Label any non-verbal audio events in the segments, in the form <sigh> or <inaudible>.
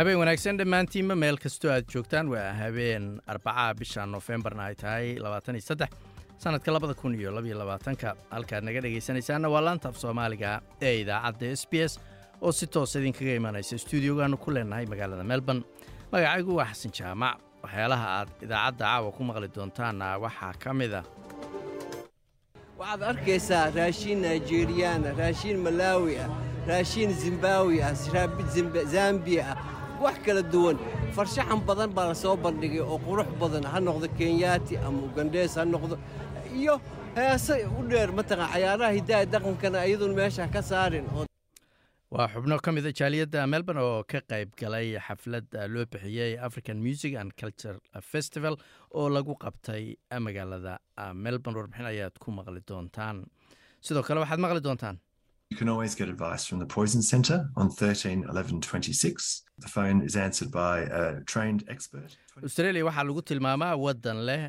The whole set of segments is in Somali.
habeen wanaagsan dhammaantiinma meel kastoo aad joogtaan. Waa habeen arbacaa bisha nofembarna ay tahay sanadka labadakuniyolabaatanka halkaad naga dhegaysanaysaanna waa laanta af soomaaliga ee idaacadda s b s oo si toos idinkaga imanaysa stuudiogaanu ku leenahay magaalada melbourne. Magacaygu waa xasan jaamac. Waxyaalaha aad idaacadda caawa ku maqli doontaanna waxaa ka mid a waxaad arkaysaa raashiin naijeriyana raashiin malaawi ah raashiin zimbawi ah zambiya ah wax kala duwan. Farshaxan badan baa la soo bandhigay oo qurux badan ha noqdo kenyaati ama ugandhees ha noqdo. Iyo heese u dheer mataqan cayaaraha hiddaha dhaqankana iyaduun meesha ka saarin waa xubno ka mida jaaliyadda melbourne oo ka qayb galay xaflad loo bixiyey african music and culture festival oo lagu qabtay magaalada melbourne. Warbixin ayaad ku maqli doontaan. Sidoo kale waxaad maqli doontaan You can always get advice from the Poison Centre on 13 11 26. The phone is answered by a trained expert. australia waxaa lagu tilmaamaa waddan leh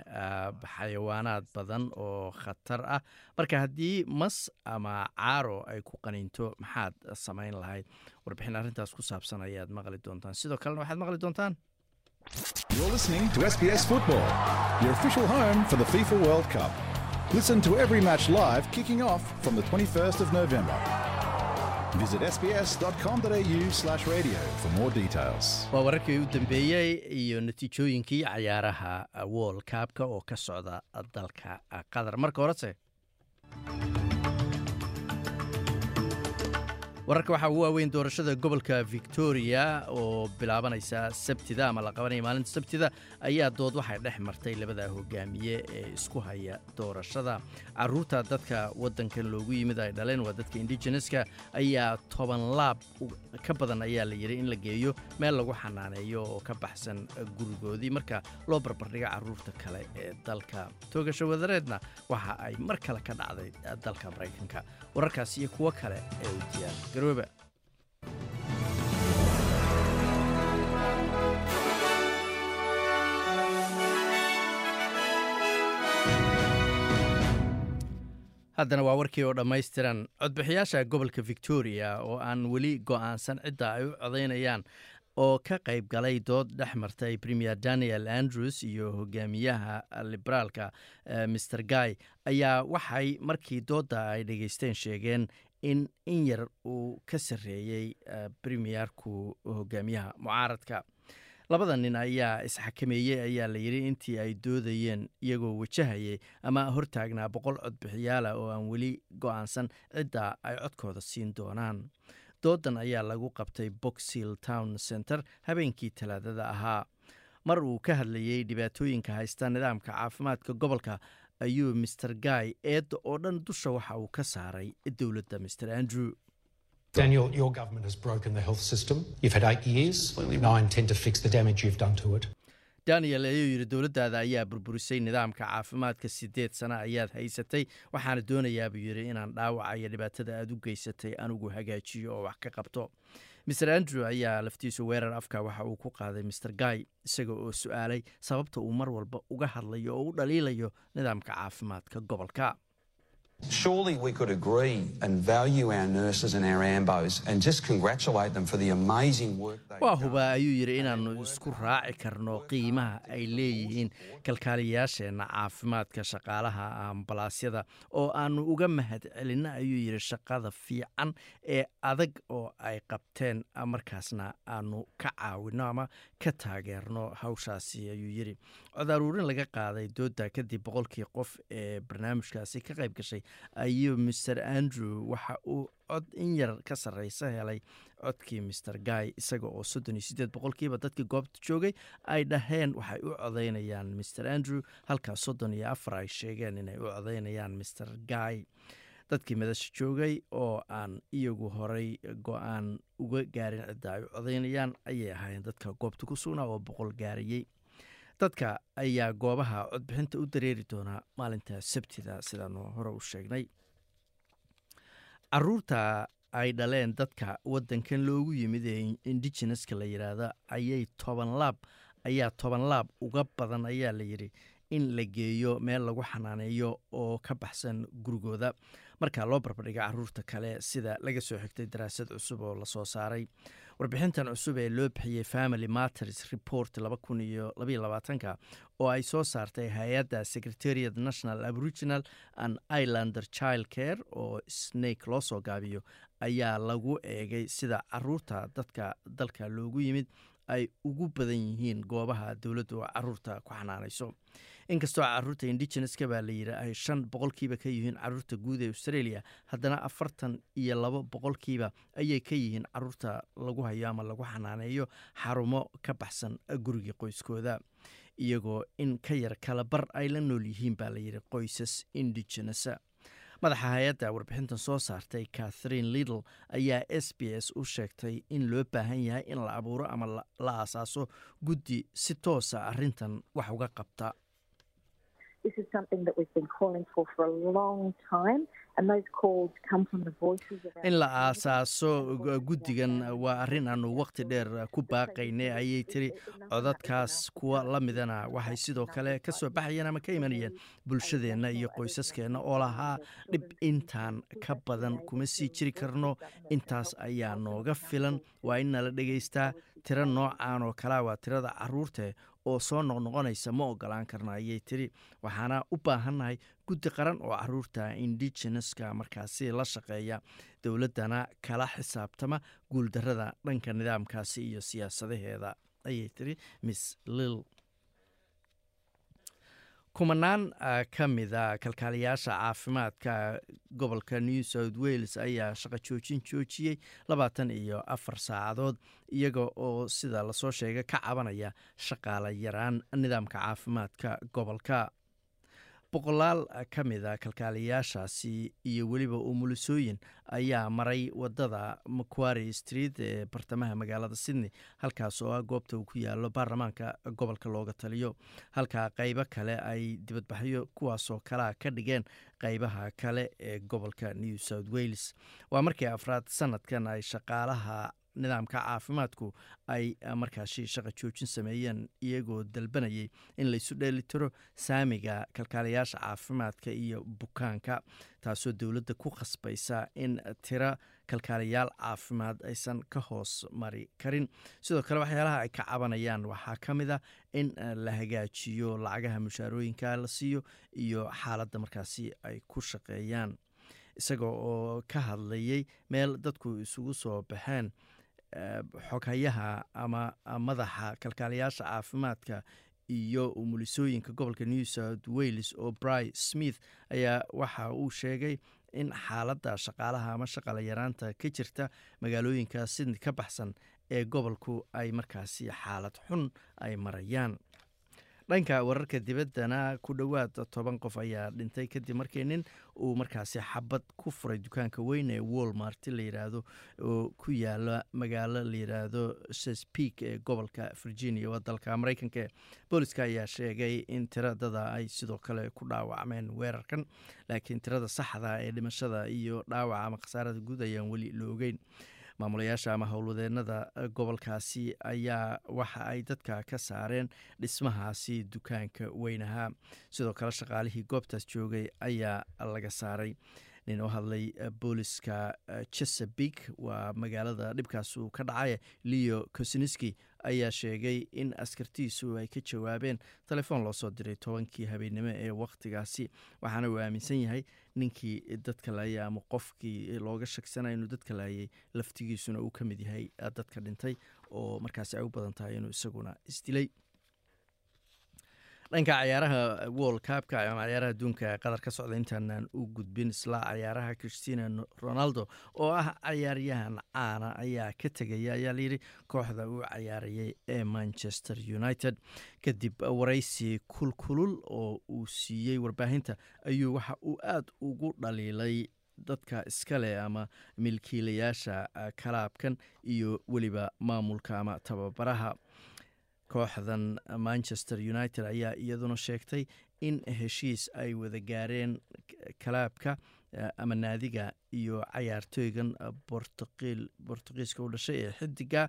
xayawaanaad badan oo khatar ah marka haddii mas ama caaro ay ku qaniinto maxaad samayn lahayd warbixin arrintaas ku saabsan ayaad maqli doontaan sidoo kalena waxaad maqli doontaan You're listening to SBS Football, your official home for the FIFA World Cup. Listen to every match live kicking off from the 21st of November. Visit sbs.com.au slash radio for more details. waa wararkii u dambeeyey iyo natiijooyinkii cayaaraha world cupka oo ka socda dalka qatar marka horese wararka waxaa ugu waaweyn doorashada gobolka victoria oo bilaabanaysa sabtida ama la qabanaya maalinta sabtida ayaa dood waxay dhex martay labada hogaamiye ee isku haya doorashada. Caruurta dadka wadankan loogu yimid ay dhaleen waa dadka indigeneska ayaa toban laab ka badan ayaa la yidhi in la geeyo meel lagu xanaaneeyo oo ka baxsan gurigoodii. Marka loo barbardhiga carruurta kale ee dalka toogasho wadareedna waxa ay mar kale ka dhacday dalka maraykanka wararkaas iyo kuwo kale ee u diyaar garooba haddana waa warkii oo dhammaystiran. Codbixiyaasha gobolka victoria oo aan weli go'aansan cidda ay u codaynayaan oo ka qayb galay dood dhex martay premier daniel andrews iyo hogaamiyaha liberaalka mr guy. Ayaa waxay markii doodda ay dhegaysteen sheegeen in in yar uu ka sarreeyey premierku hogaamiyaha mucaaradka. Labada nin ayaa isxakameeyey ayaa la yidhi intii ay doodayeen iyagoo wajahayay ama hortaagnaa boqol codbixiyaala oo aan weli go'aansan cidda ay codkooda siin doonaan doodan ayaa lagu qabtay boxill town center habeenkii talaadada ahaa. Mar uu ka hadlayey dhibaatooyinka haysta nidaamka caafimaadka gobolka ayuu master guy eedda oo dhan dusha waxa uu ka saaray dowladda master andrew. Daniel, daniel ayuu yidhi dowladdaada ayaa burburisay nidaamka caafimaadka siddeed sano ayaad haysatay waxaana doonayaa buu yidhi inaan dhaawaca iyo dhibaatada aad u geysatay anigu hagaajiyo oo wax ka qabto. Master andrew ayaa laftiisu weerar afka waxa uu ku qaaday master guy isaga oo su'aalay sababta uu mar walba uga hadlayo oo u dhaliilayo nidaamka caafimaadka gobolka Surely we could agree and value our nurses and our ambos and just congratulate them for the amazing work they've waa hubaa ayuu yidhi inaannu isku raaci karno qiimaha ay leeyihiin kalkaaliyaasheenna caafimaadka shaqaalaha ambalaasyada oo aannu uga mahad celinno ayuu yidhi shaqada fiican ee adag oo ay qabteen markaasna aannu ka caawinno ama ka taageerno hawshaasi ayuu yidhi. Cod aruurin laga qaaday doodda kadib boqolkii qof ee barnaamijkaasi ka qayb gashay ayuu master andrew waxa uu cod in yar ka sarreysa helay codkii master guy isaga oo soddon iyo siddeed boqolkiiba dadkii goobta joogay. Ay dhaheen waxay u codaynayaan master andrew halkaa soddon iyo afar ay sheegeen inay u codaynayaan master guy. Dadkii madasha joogay oo aan iyagu horay go'aan uga gaarin cidda ay u codaynayaan ayay ahaayeen dadka goobta ku sugnaa oo boqol gaarayey dadka ayaa goobaha codbixinta u dareeri doonaa maalinta sabtida sidaanu hore u sheegnay. Caruurta ay dhaleen dadka wadankan loogu yimid ee indigeneska la yidhaahda ayay toban laab ayaa toban laab uga badan ayaa la yidhi in la geeyo meel lagu xanaaneeyo oo ka baxsan gurigooda. Marka loo barbardhiga carruurta kale sida laga soo xigtay daraasad cusub oo la soo saaray warbixintan cusub ee loo bixiyey family matters report ka oo ay soo saartay hay'adda secretariat national aboriginal and islander child care oo snake loo soo gaabiyo ayaa lagu eegay sida carruurta dadka dalka loogu yimid ay ugu badan yihiin goobaha dowladdu carruurta ku xanaanayso inkastoo carruurta indigeneska baa la yidhi ay shan boqolkiiba ka yihiin carruurta guud ee australia haddana afartan iyo labo boqolkiiba ayay ka yihiin carruurta lagu hayo ama lagu xanaaneeyo xarumo ka baxsan gurigii qoyskooda. Iyagoo in ka yar kala bar ay la nool yihiin baa la yidhi qoysas indigenesa madaxa hay'adda warbixintan soo saartay catherine liddle ayaa s b s u sheegtay in loo baahan yahay in la abuuro ama la aasaaso guddi si toosa arrintan wax uga qabta in la aasaaso guddigan waa arrin aanu waqti dheer ku baaqaynay ayay tiri codadkaas kuwa la midana waxay sidoo kale ka soo baxayeen ama ka imanayeen bulshadeenna iyo qoysaskeenna oo lahaa dhib intaan ka badan kuma sii jiri karno. Intaas ayaa nooga filan. Waa in nala dhegaystaa tiro noocan oo kalea waa tirada caruurte oo soo noqnoqonaysa ma ogolaan karna ayay tiri waxaana u baahannahay guddi qaran oo carruurta indigeneska markaasi la shaqeeya dowladdana kala xisaabtama guuldarrada dhanka nidaamkaasi iyo siyaasadaheeda ayay tiri miss lil kumanaan ka mida kalkaaliyaasha caafimaadka gobolka new south wales ayaa shaqo joojin joojiyey labaatan iyo afar saacadood iyaga oo sida la soo sheegay ka cabanaya shaqaala yaraan nidaamka caafimaadka gobolka boqolaal ka mida kalkaaliyaashaasi iyo weliba umulisooyin ayaa maray waddada macquari street ee bartamaha magaalada sydney halkaas oo ah goobta uu ku yaalo baarlamaanka gobolka looga taliyo. Halkaa qeybo kale ay dibadbaxyo kuwaasoo kalea ka dhigeen qeybaha kale ee gobolka new south wales. Waa markii afraad sanadkan ay shaqaalaha nidaamka caafimaadku ay markaasi shaqo joojin sameeyeen iyagoo dalbanayay in laysu dheelitiro saamiga kalkaalayaasha caafimaadka iyo bukaanka taasoo dowladda ku khasbaysa in tiro kalkaalayaal caafimaad aysan ka hoos mari karin. Sidoo kale waxyaalaha ay ka cabanayaan waxaa ka mid a in la hagaajiyo lacagaha mushaarooyinka la siiyo iyo xaaladda markaasi ay ku shaqeeyaan. Isaga oo ka hadlayay meel dadku isugu soo baxeen xoghayaha ama madaxa kalkaalayaasha caafimaadka iyo umulisooyinka gobolka new south wales oo bry smith ayaa waxa uu sheegay in xaaladda shaqaalaha ama shaqala yaraanta ka jirta magaalooyinka sydney ka baxsan ee gobolku ay markaasi xaalad xun ay marayaan dhanka wararka dibaddana ku dhowaad toban qof ayaa dhintay kadib markii nin uu markaasi xabad ku furay dukaanka weyn ee wolmart la yiraahdo oo ku yaalla magaalo la yiraahdo sespeak ee gobolka virginia. Waa dalka mareykanka. Booliska ayaa sheegay in tiradada ay sidoo kale ku dhaawacmeen weerarkan laakiin tirada saxda ee dhimashada iyo dhaawaca ama khasaarada guud ayaan weli la ogeyn maamulayaasha ama howlwadeenada gobolkaasi ayaa waxa ay dadka ka saareen dhismahaasi dukaanka weynahaa sidoo kale shaqaalihii goobtaas joogay ayaa laga saaray. Nin oo hadlay booliska chesapeake waa magaalada dhibkaas uu ka dhacay leo kosiniski ayaa sheegay in askartiisu ay ka jawaabeen telefoon loo soo diray tobankii habeennimo ee wakhtigaasi waxaana uu aaminsan yahay ninkii dadka laayay ama qofkii looga shaksanaya inuu dadka laayay laftigiisuna uu ka mid yahay dadka dhintay oo markaasi ay u badan tahay inuu isaguna isdilay dhanka cayaaraha world cupka ama cayaaraha adduunka qatar ka socda intaanaan u gudbin isla cayaaraha christina ronaldo oo ah cayaaryahan caana ayaa ka tegaya ayaa layidhi kooxda uu cayaarayay ee manchester united. Kadib waraysi kulkulul oo uu siiyey warbaahinta ayuu waxa uu aada ugu dhaliilay dadka iskale ama milkiilayaasha kalaabkan iyo weliba maamulka ama tababaraha kooxdan manchester united ayaa iyaduna sheegtay in heshiis ay wada gaareen kalaabka ama naadiga iyo cayaartooygan bortuqiiska u dhashay ee xidiga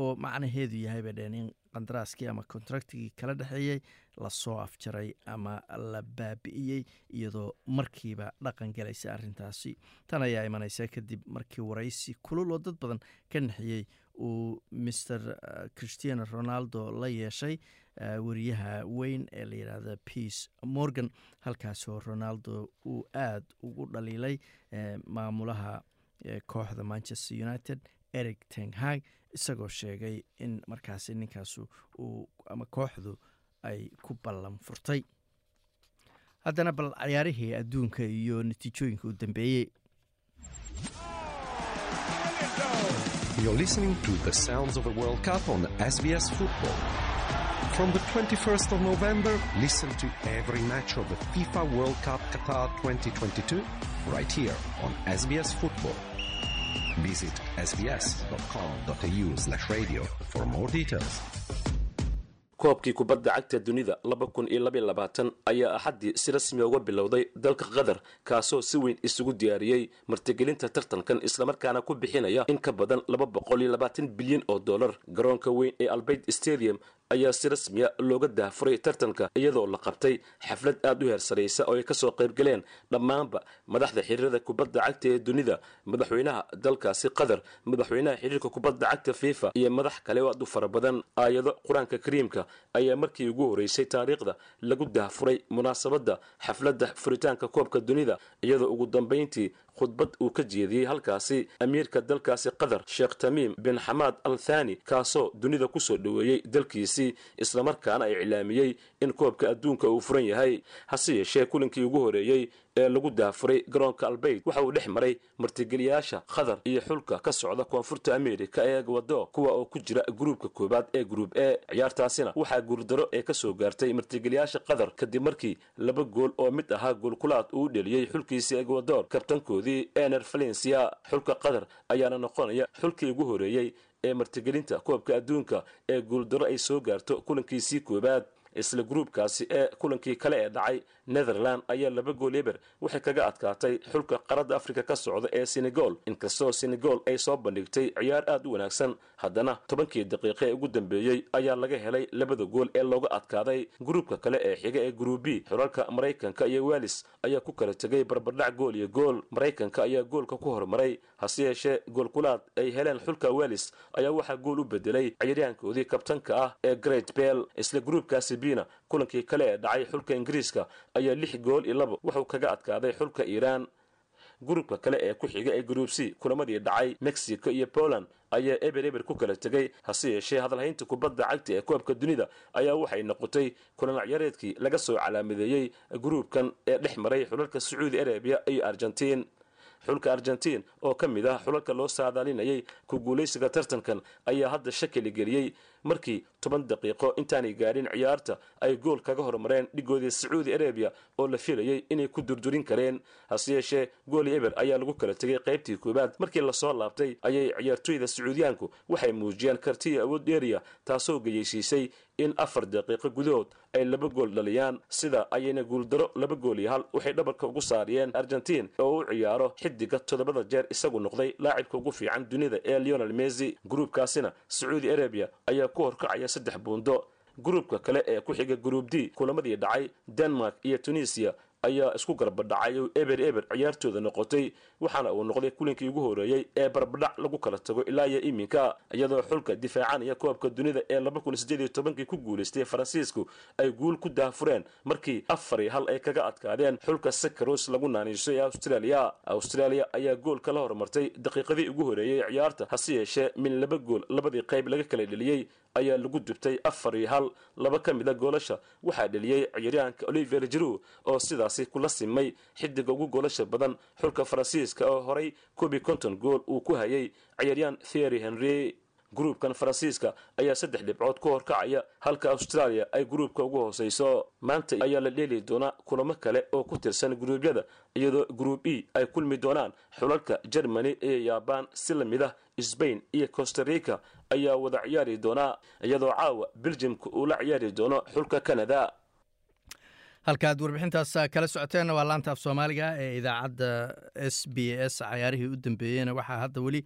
oo macnaheedu yahay bay dheheen in qandaraaskii ama kontraktigii kala dhexeeyey la soo afjaray ama la baabi'iyey iyadoo markiiba dhaqan galaysa arrintaasi. Tan ayaa imanaysa kadib markii waraysi kulul oo dad badan ka naxiyey uu maer christiano ronaldo la yeeshay wariyaha weyn ee la yidhaahda peace morgan halkaasoo ronaldo uu aada ugu dhaliilay maamulaha kooxda manchester united eric tenghag isagoo sheegay in markaasi ninkaasu uu ama kooxdu ay ku ballan furtay. Haddana bal cayaarihii adduunka iyo natiijooyinka u dambeeyey You're listening to the sounds of the World Cup on SBS Football. From the 21st of November, listen to every match of the FIFA World Cup Qatar 2022 right here on SBS Football. Visit sbs.com.au slash radio for more details. Koobkii kubadda cagta dunida laba kun iyo labaiyo labaatan ayaa axaddii si rasmiya uga bilowday dalka qatar kaasoo si weyn isugu diyaariyey martigelinta tartankan islamarkaana ku bixinaya in ka badan laba boqol iyo labaatan bilyan oo dollar. Garoonka weyn ee albayd stadium ayaa si rasmiya looga daafuray tartanka iyadoo la qabtay xaflad aada u heersaraysa oo ay ka soo qayb galeen dhammaanba madaxda xiriirada kubadda cagta ee dunida madaxweynaha dalkaasi qatar madaxweynaha xiriirka kubadda cagta fifa iyo madax kale oo aad u fara badan. Aayado qur'aanka kariimka ayaa markii ugu horeysay taariikhda lagu daafuray munaasabadda xafladda furitaanka koobka dunida iyadoo ugu dambayntii khudbad uu ka jeediyey halkaasi amiirka dalkaasi qatar sheekh tamiim bin xamaad al thani kaasoo dunida ku soo dhoweeyey dalkiisii islamarkaana ay iclaamiyey in koobka adduunka uu furan yahay. Hase yeeshee kulinkii ugu horeeyey ee lagu daafuray garoonka albayd waxa uu dhex maray martigeliyaasha qatar iyo xulka ka socda koonfurta amerika ee egwado kuwa oo ku jira gruubka koowaad ee gruub e. Ciyaartaasina waxaa guurdaro ee ka soo gaartay martigeliyaasha qatar kadib markii laba gool oo mid ahaa goolkulaad uu dheliyey xulkiisii egwador kabtankoodii ener valencia xulka qatar ayaana noqonaya xulkii ugu horeeyey ee martigelinta koobka adduunka ee guuldaro ay soo gaarto kulankiisii koowaad isla gruubkaasi ee kulankii kale ee dhacay netherland ayaa laba gool eber waxay kaga adkaatay xulka qaradda afrika ka socda ee senegal. Inkastoo senegal ay soo bandhigtay ciyaar aada u wanaagsan haddana tobankii daqiiqe ee ugu dambeeyey ayaa laga helay labada gool ee looga adkaaday gruubka kale ee xiga ee gruub b. Xulalka maraykanka iyo welis ayaa ku kala tegay barbardhac gool iyo gool. Maraykanka ayaa goolka ku hormaray hase yeeshee goolkulaad ay heleen xulka welis ayaa waxaa gool u bedelay ciyaaryahankoodii kabtanka ah ee great bell. Isla gruubkaasi bina kulankii kale ee dhacay xulka ingiriiska ayaa lix gool iyo labo wuxuu kaga adkaaday xulka iiraan gruubka kale ee ku xiga ee gruub c kulamadii dhacay mexico iyo poland ayaa eber eber ku kala tegay hase yeeshee hadalhaynta kubadda cagta ee koobka dunida ayaa waxay noqotay kulan ciyaareedkii laga soo calaamadeeyey gruubkan ee dhex maray xulalka sacuudi arabiya iyo argentiin. Xulka argentiin oo ka mid ah xulalka loo saadaalinayay ku guulaysiga tartankan ayaa hadda shakili geliyey markii toban daqiiqo intaanay gaadhin ciyaarta ay gool kaga hormareen dhigoodii sacuudi arabiya oo la filayay inay ku durdurin kareen. Hase yeeshee gooli eber ayaa lagu kala tegay qaybtii koowaad. Markii la soo laabtay ayay ciyaartooyda sacuudiyaanku waxay muujiyeen karti awood dheeriya taasoo geyeysiisay in afar daqiiqo gudahood ay laba gool dhaliyaan. Sida ayayna guuldaro laba gool iyo hal waxay dhabarka ugu saariyeen argentiin oo u ciyaaro xidiga toddobada jeer isagu noqday laacibka ugu fiican dunida ee leonel messi. Gruubkaasina sacuudi arabiya ayaa ku horkacaya saddex buundo. Gruubka kale ee ku xiga gruub d kulamadii dhacay denmark iyo tunisiya ayaa isku garbadhacay oo eber eber ciyaartooda noqotay waxaana uu noqday kulinkii ugu horeeyey ee barbadhac lagu kala tago ilaa iyo iminka iyadoo xulka difaacanaya koobka dunida ee laba kun sideed iyo tobankii ku guulaystay faransiisku ay guul ku daafureen markii afar hal ay kaga adkaadeen xulka sakaros lagu naaniiso ee australia. Australia ayaa gool kala hormartay daqiiqadii ugu horeeyey ciyaarta hase yeeshee min laba gool labadii qayb laga kala dheliyey ayaa lagu dubtay afar iyo hal laba ka mid a goolasha. Waxaa dheliyey ciyaaryahanka oliver jiru oo sidaasi kula simay xidiga ugu goolasha badan. Xulka faransiiska oo horay kobi konton gool uu ku hayay ciyaaryahan thery henry gruubkan faransiiska ayaa saddex dhibcood ku horkacaya halka australia ay gruubka ugu hooseyso. Maanta ayaa la dheeli doonaa kulamo kale oo ku tirsan gruubyada iyadoo gruub e ay kulmi doonaan xulalka germany iyo yabaan si la mid ah sbain iyo costa rica ayaa wada ciyaari doonaa iyadoo caawa beljimka uu la ciyaari doono xulka canada. Halkaaad warbixintaas kala socoteenna waa laanta af soomaaliga ee idaacadda s b s. Cayaarihii u dambeeyeyna waxaa hadda weli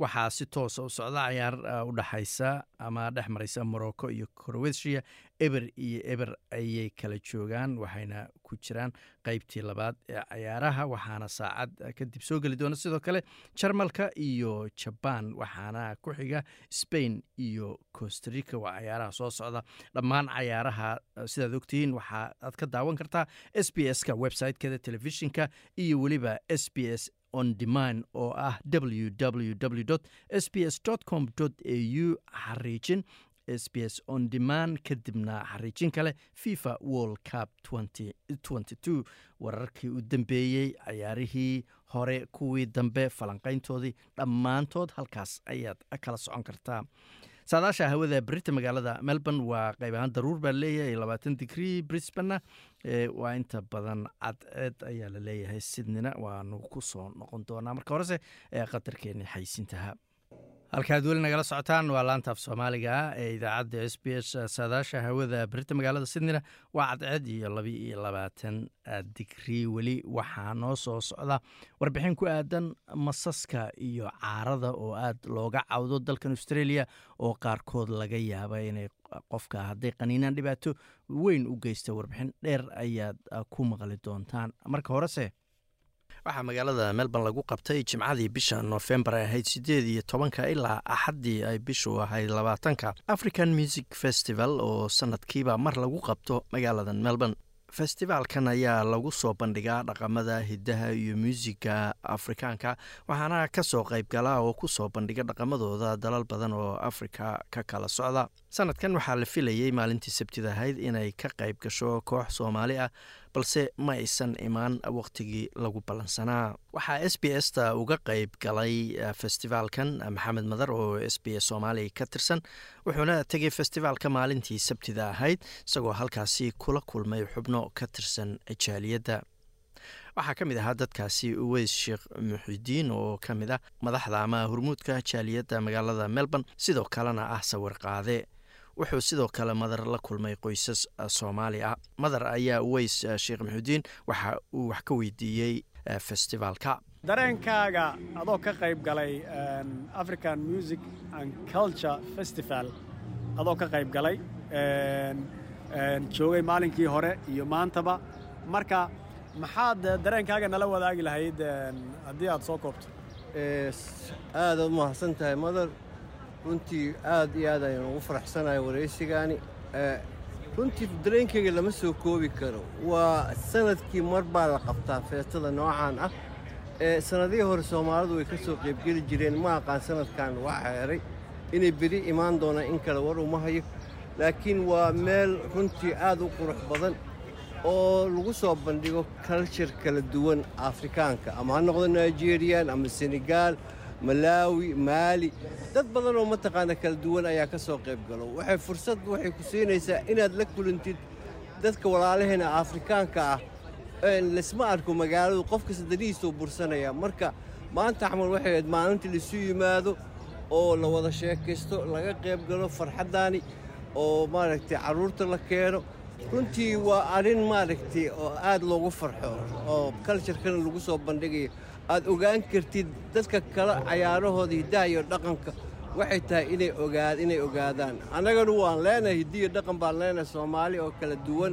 waxaa si toosa u socda cayaar u dhexaysa ama dhex maraysa morocco iyo croatia. Eber iyo eber ayay kala joogaan waxayna ku jiraan qeybtii labaad ee cayaaraha waxaana saacad kadib soo geli doona. Sidoo kale jarmalka iyo jabaan waxaana ku xiga spain iyo costarica waa cayaaraha soo socda. Dhammaan cayaaraha sidaad ogtihiin waxa aad ka daawan kartaa s b s ka website-keeda telefishinka iyo weliba s b s on demand oo ah www s b s com au xariijin s b s on demand kadibna xariijin kale fifa world cup wararkii u dambeeyey cayaarihii hore kuwii dambe falanqayntoodii dhammaantood halkaas ayaad kala socon kartaa saadaasha hawada berita magaalada melbourne waa qayb ahaan daruur baa leeyahay labaatan digrii brisbanna waa inta badan cadceed ayaa la leeyahay sidnina waanu ku soo noqon doonaa. Marka horese ee qatarkeeni xaysintaha halkaad weli nagala socotaan waa laanta af soomaaliga ee idaacadda s b s saadaasha hawada berita magaalada sydneyna waa cadceed iyo laba iyo labaatan digrii weli waxaa noo soo socda. Warbixin ku aadan masaska iyo caarada oo aad looga cawdo dalkan australia oo qaarkood laga yaaba inay qofka hadday qaniinaan dhibaato weyn u geysta warbixin dheer ayaad ku maqli doontaan. Marka horese waxaa magaalada melbourne lagu qabtay jimcadii bisha noofembar ay ahayd sideed iyo tobanka ilaa axaddii ay bishu ahayd labaatanka. African music festival oo sanadkiiba mar lagu qabto magaalada melbourne. Festivaalkan ayaa lagu soo bandhigaa dhaqamada hidaha iyo muusiga afrikaanka waxaana ka soo qaybgala oo ku soo bandhiga dhaqamadooda dalal badan oo afrika ka kala socda. Sanadkan waxaa la filayey maalintii sabtida ahayd inay ka qayb gasho koox soomaali ah balse ma aysan imaan waqtigii lagu ballansanaa waxaa s b s ta uga qayb galay festivaalkan maxamed madar oo s b s soomaaliya ka tirsan wuxuuna tegay festivaalka maalintii sabtida ahayd isagoo halkaasi kula kulmay xubno ka tirsan jaaliyadda waxaa ka mid ahaa dadkaasi uweys sheekh muxidiin oo ka mid ah madaxda ama hormuudka jaaliyadda magaalada melbourne sidoo kalena ah sawir qaade wuxuu sidoo kale madar la kulmay qoysas soomaali ah. Madar ayaa uweys sheekh muxudiin waxa uu wax ka weydiiyey festivaalka dareenkaaga adoo ka qayb galay african music and culture festival adoo ka qayb galay joogay maalinkii hore iyo maantaba. Marka maxaad dareenkaaga nala wadaagi lahayd haddii aad soo koobto? Aadaad u mahadsan tahay madar runtii aad iyo aad ayaan ugu faraxsanahay waraysigaani runtii dareenkayga lama soo koobi karo. Waa sannadkii mar baa la qabtaa feestada noocan ah. Sannadihii hore soomaalidu way ka soo qaybgeli jireen. Ma aqaan sanadkan waa xeeray. Inay beri imaan doonaan in kale war uma hayo. Laakiin waa meel runtii aad u qurux badan oo lagu soo bandhigo kaljar kala duwan afrikaanka. Ama ha noqdo nigerian ama senegaal malaawi maali dad badan oo mataqaana kala duwan ayaa ka soo qayb galo. Waxay fursad waxay ku siinaysaa inaad la kulantid dadka walaalaheena afrikaanka ah. Laisma arko magaaladu qofka sadanihiisuu bursanaya. Marka maanta axmed waxay ahayd maalintii laisu yimaado oo la wada sheekaysto laga qayb galo farxaddaani oo maaragtay carruurta la keeno. Runtii waa arrin maaragtay oo aad loogu farxo oo kaljarkana lagu soo bandhigayo aad ogaan kartid dadka kale cayaarahooda hiddaha iyo dhaqanka. Waxay tahay inay ogaa inay ogaadaan. Annaganu waan leenahay hiddiyo dhaqan baan leenahay soomaali oo kala duwan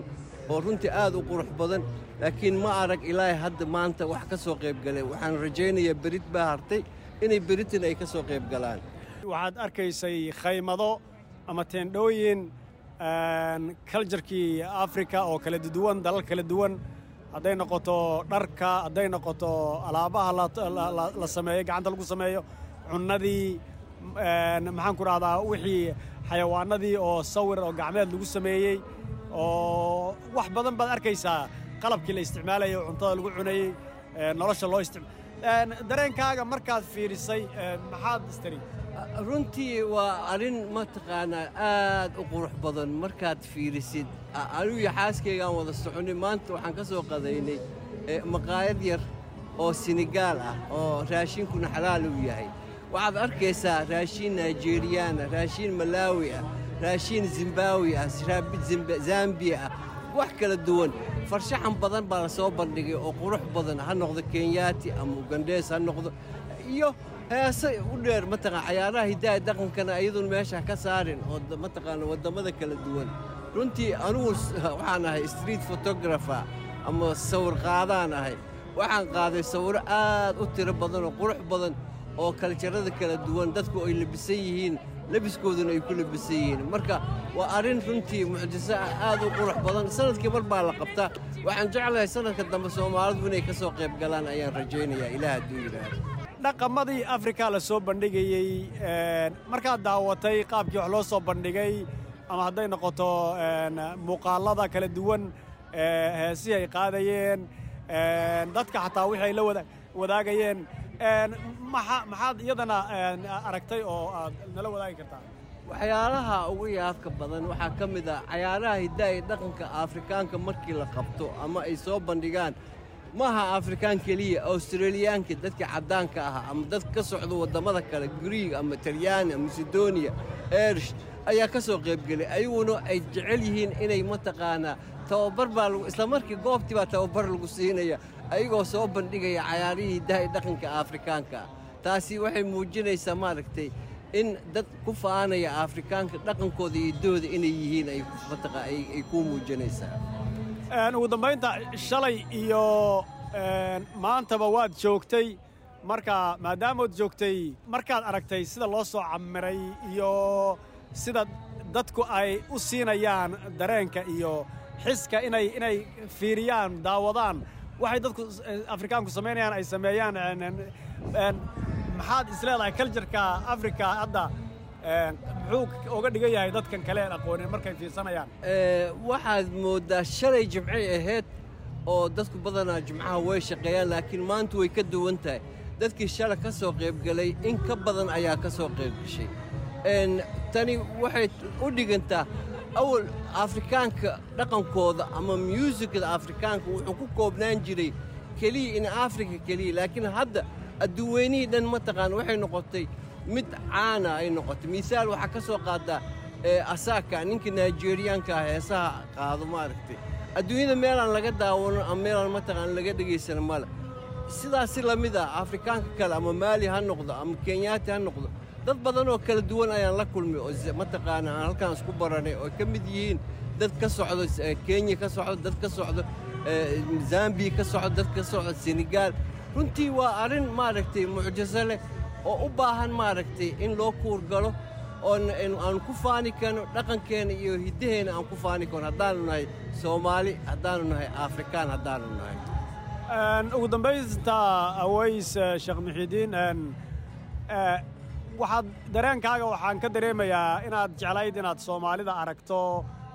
oo runtii aad u qurux badan. Laakiin ma arag ilaahay hadda maanta wax ka soo qayb galay. Waxaan rajaynayaa berid baa hartay inay beritan ay ka soo qayb galaan. Waxaad arkaysay khaymado ama teendhooyin kaljarkii afrika oo kala duwan dalal kala duwan hadday noqoto dharka hadday noqoto alaabaha la sameeyo gacanta lagu sameeyo cunnadii maxaan ku rahdaa wixii xayawaanadii oo sawir oo gacmeed lagu sameeyey oo wax badan baad arkaysaa qalabkii la isticmaalayay cuntada lagu cunayey nolosha loo istic dareenkaaga markaad fiirisay maxaad istiri runtii waa arrin mataqaanaa aad u qurux badan markaad fiirisid. Anigu iyo xaaskaygaan wada soconay maanta waxaan ka soo qadaynay maqaayad yar oo senegaal ah oo raashinkuna xalaal uu yahay. Waxaad arkaysaa raashiin naijeriyaan ah raashiin malaawi ah raashiin zimbaawi ah zambiya ah. Wax kala duwan farshaxan badan baa la soo bandhigay oo qurux badan ha noqdo kenyaati ama ugandhees ha noqdo iyo heese u dheer mataqaan cayaaraha hiddaha dhaqankana iyadun meesha ka saarin oo mataqaana waddamada kala duwan. Runtii anugu <laughs> waxaan ahay street photographer ama sawir qaadaan ahay. Waxaan qaaday sawiro aad u tiro badan qurux badan oo kaljarada kala duwan dadku ay labisan yihiin labiskooduna ay ku labisan yihiin. Marka waa arrin runtii mucjiso ah aad u qurux badan. Sanadkii mar baa la qabtaa waxaan jeclahay sanadka dambe soomaalidu inay ka soo qayb galaan ayaan rajaynayaa ilaah hadduu yidhaahdo dhaqamadii afrika la soo bandhigayey markaad daawatay qaabkii wax loo soo bandhigay ama hadday noqoto muuqaalada kala duwan heesihii ay qaadayeen dadka xataa wixii ay la wadaagayeen maxaad iyadana aragtay oo aad nala wadaagi kartaa? Waxyaalaha ugu yaabka badan waxaa ka mid ah cayaaraha hiddaha iyo dhaqanka afrikaanka markii la qabto ama ay soo bandhigaan maaha afrikaan keliya australiyaanka dadka caddaanka ah ama dad ka socda waddamada kale griig ama talyaani ama masedoniya erish ayaa ka soo qaybgelay ayaguna ay jecel yihiin inay mataqaanaa tababar baa markii goobtii baa tababar lagu siinaya ayagoo soo bandhigaya cayaarihii hiddaha iyo dhaqanka afrikaanka. Ah taasi waxay muujinaysaa maaragtay in dad ku faanaya afrikaanka dhaqankooda iyo iddooda inay yihiin ay kuu muujinaysaa ugu dambaynta shalay iyo maantaba waad joogtay. Marka maadaamood joogtay markaad aragtay sida loo soo camiray iyo sida dadku ay u siinayaan dareenka iyo xiska inay inay fiiriyaan daawadaan. Waxay dadku afrikaanku samaynayaan ay sameeyaan maxaad isleedahay kaljarka afrika hadda muxuu uga dhigan yahay dadkan kale aan aqoonin markay fiirsanayaan waxaad mooddaa shalay jimcay ahayd oo dadku badanaa jimcaha way shaqeeyaan laakiin maanta way ka duwan tahay. Dadkii shalay ka soo qaybgalay in ka badan ayaa ka soo qaybgashay tani waxay u dhigantaa awal afrikaanka dhaqankooda ama myuusikada afrikaanka wuxuu ku koobnaan jiray keliya in afrika keliya laakiin hadda adduunweynihii dhan mataqaan waxay noqotay mid caana ay noqotay. Misaal waxaa ka soo qaadaa asaaka ninka nigeriyaanka ah heesaha qaado maaragtay. Adduunyada meelaan laga daawano ama meelaan mataqaan laga dhegaysan male sidaasi la mid ah afrikaanka kale ama maali ha noqdo ama kenyaati ha noqdo dad badan oo kala duwan ayaan la kulmay oo mataqaana aan halkaan isku baranay oo ka mid yihiin dad ka socdo kenya ka socdo dad ka socdo zambiya ka socdo dad ka socdo senegaal. Runtii waa arrin maaragtay mucjiso leh oo u baahan maaragtay in loo kuurgalo oon aan ku faani karno dhaqankeenna iyo hiddaheenna aan ku faani karno. Haddaanu nahay soomaali haddaanu nahay afrikaan haddaanu nahay. Ugu dambaysta aways sheekh muxiidiin waxaad dareenkaaga waxaan ka dareemayaa inaad jeclayd inaad soomaalida aragto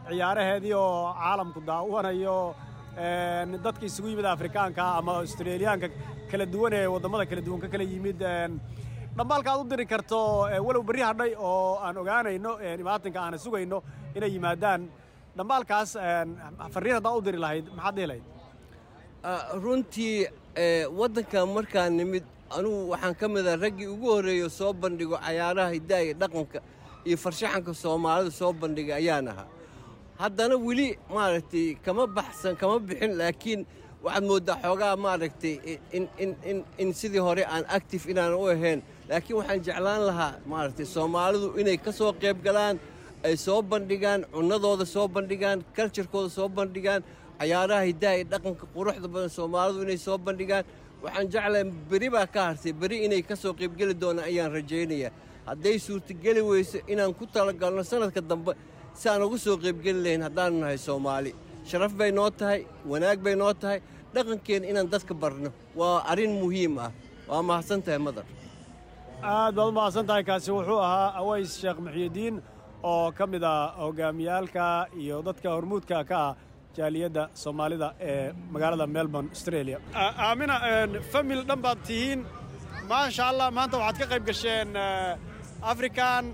ciyaaraheedii oo caalamku daawanayo dadka isugu yimid afrikaanka ama australiyaanka kala duwan ee waddamada kala duwan ka kala yimid dhambaalka aad u diri karto walow berri hadhay oo aan ogaanayno imaatinka aana sugayno inay yimaadaan. Dhambaalkaas farriin haddaa u diri lahayd maxaad dhihi lahayd? Runtii waddanka markaan nimid anugu waxaan ka mid ah raggii ugu horreeyo soo bandhigo cayaaraha hiddaha iyo dhaqanka iyo farshaxanka soomaalida soo bandhigay ayaan ahaa. Haddana weli maaragtay kama baxsan kama bixin laakiin waxaad mooddaa xoogaa maaragtay in sidii hore aan active inaan u ahayn laakiin waxaan jeclaan lahaa maaragtay soomaalidu inay ka soo qayb galaan ay soo bandhigaan cunnadooda soo bandhigaan kaljarkooda soo bandhigaan cayaaraha hiddaha iyo dhaqanka quruxda badan soomaalidu inay soo bandhigaan. Waxaan jeclahay beri baa ka hartay beri inay ka soo qaybgeli doonaan ayaan rajaynayaa hadday suurtageli weyso inaan ku talagalno sannadka dambe si aan ugu soo qaybgeli lahayn haddaanu nahay soomaali. Sharaf bay noo tahay wanaag bay noo tahay dhaqankeenna inaan dadka barno. Waa arrin muhiim ah. Waa mahadsan tahay madar aad baad u mahadsan tahay kaasi wuxuu ahaa aways sheekh muxyidiin oo ka mid ah hogaamiyaalka iyo dadka hormuudka ka ah jaaliyadda soomaalida ee magaalada melbourne australia. Aamina famil dhan baad tihiin. Maasha allah maanta waxaad ka qayb gasheen african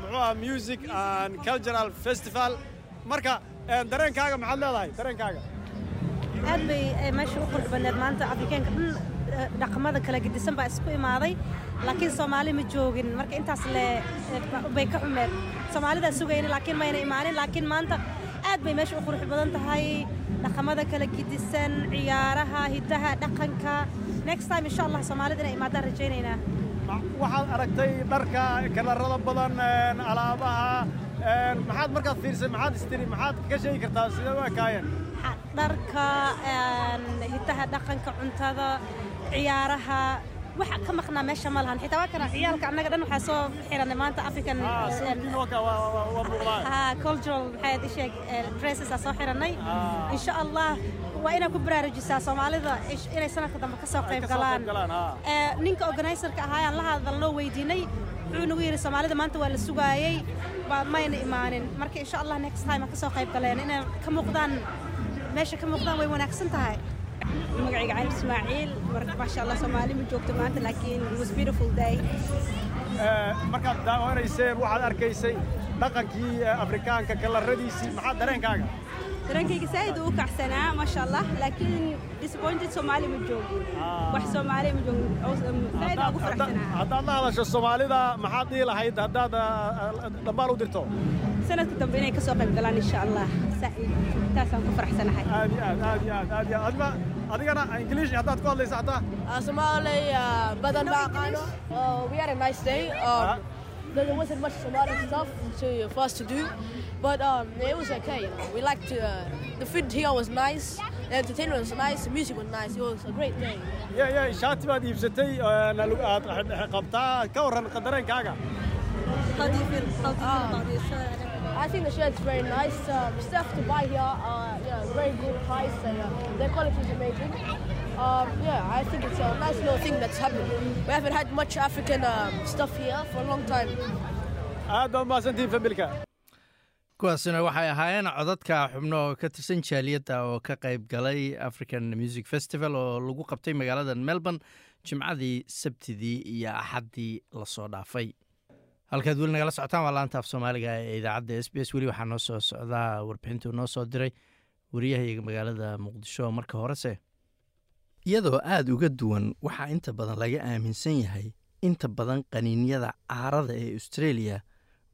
muxuu ah music and cultural festival. Marka dareenkaaga maxaad leedahay? Dareenkaaga. Aad bay meesha u qurux badneed maanta afrikaanka. Dhan dhaqamada kala gedisan baa isku imaaday laakiin soomaali ma joogin. Marka intaas le bay ka xumeed. Soomaalidaa sugayna laakiin mayna imaanin. Laakiin maanta aad bay meesha u qurux badan tahay. Dhaqamada kala gedisan ciyaaraha hidaha dhaqanka. Next time insha allah soomaalida inay imaadaan rajaynaynaa. Waxaad aragtay dharka kalarada badan alaabaha maxaad markaad fiirsay maxaad istiri maxaad ka sheegi kartaa sidee u ekaayeen? Dharka hidaha dhaqanka cuntada ciyaaraha waxa ka maqnaa meesha ma lahan. Xitaa waa kana ciyaalka annaga dhan waxaa soo xiranay maanta african cultural maxaad isheeg dresses aa soo xiranay insha allah waa inaad ku baraarujisaa soomaalida. Inay sanadka dambe ka soo qayb galaan. ninka organizerka ahaayaan la hadalnoo weydiinay wuxuu nagu yidhi soomaalida maanta waa la sugaayey mayna imaanin. Marka insha allah next time ka soo qayb galeen inay ka muuqdaan meesha ka muuqdaan way wanaagsan tahay magacayga cali ismaaciil maasha allah soomaali ma joogto maanta laakiin was beautiful day. Markaad daawanayseen waxaad arkaysay dhaqankii afrikaanka kalaradiisii maxaa dareenkaaga? Dareenkayga saa'id uu kacsanaa maasha allah laakiin disappointed soomaali ma joogin. Wax soomaali ma joogin. Saa'id ugu faraxsanaa. haddaad la hadasho soomaalida maxaad dhihi lahayd haddaad dhambaal u dirto sanadka dambe inay ka soo qayb galaan insha allah taasaan ku faraxsanahay aad iyo aad aad iyo aad aad iyo aad adima adigana ingiliish haddaad ku hadlaysa hataa Somali badan ma aqaano we had a nice day um, there wasn't much Somali stuff to, for us to do. But um, it was okay you know. we liked uh, the food here was nice. The entertainment was nice. The music was nice. It was a great day. Ya ya shaati baad iibsatay aad qabtaa ka warran dareenkaaga I think the shirt's very nice. Um, stuff to buy here, uh, you know, very good price and uh, their quality is amazing. Um, yeah, I think it's a nice little thing that's happened. We haven't had much African um, stuff here for a long time. aad baa mahadsantihiin familka kuwaasina waxay ahaayeen codadka xubno oo ka tirsan jaaliyadda oo ka qayb galay african music festival oo lagu qabtay magaalada melbourne jimcadii sabtidii iyo axaddii la soo dhaafay halkaad weli nagala socotaan waa laanta af soomaaliga ee idaacadda s b s. Weli waxaa noo soo socdaa warbixintuu noo soo diray wariyahayaga magaalada muqdisho marka horese. Iyadoo aada uga duwan waxaa inta badan laga aaminsan yahay inta badan qaniinyada caarada ee australia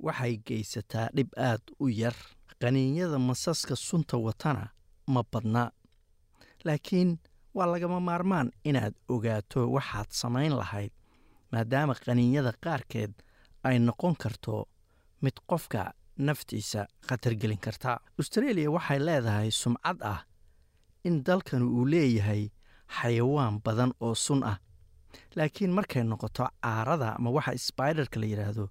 waxay geysataa dhib aad u yar. Qaniinyada masaska sunta watana ma badna. Laakiin waa lagama maarmaan inaad ogaato waxaad samayn lahayd maadaama qaniinyada qaarkeed ay noqon karto mid qofka naftiisa khatargelin karta. Australia waxay leedahay sumcad ah in dalkan uu leeyahay xayawaan badan oo sun ah. Laakiin markay noqoto caarada ama waxa sbaiderka la yidhaahdo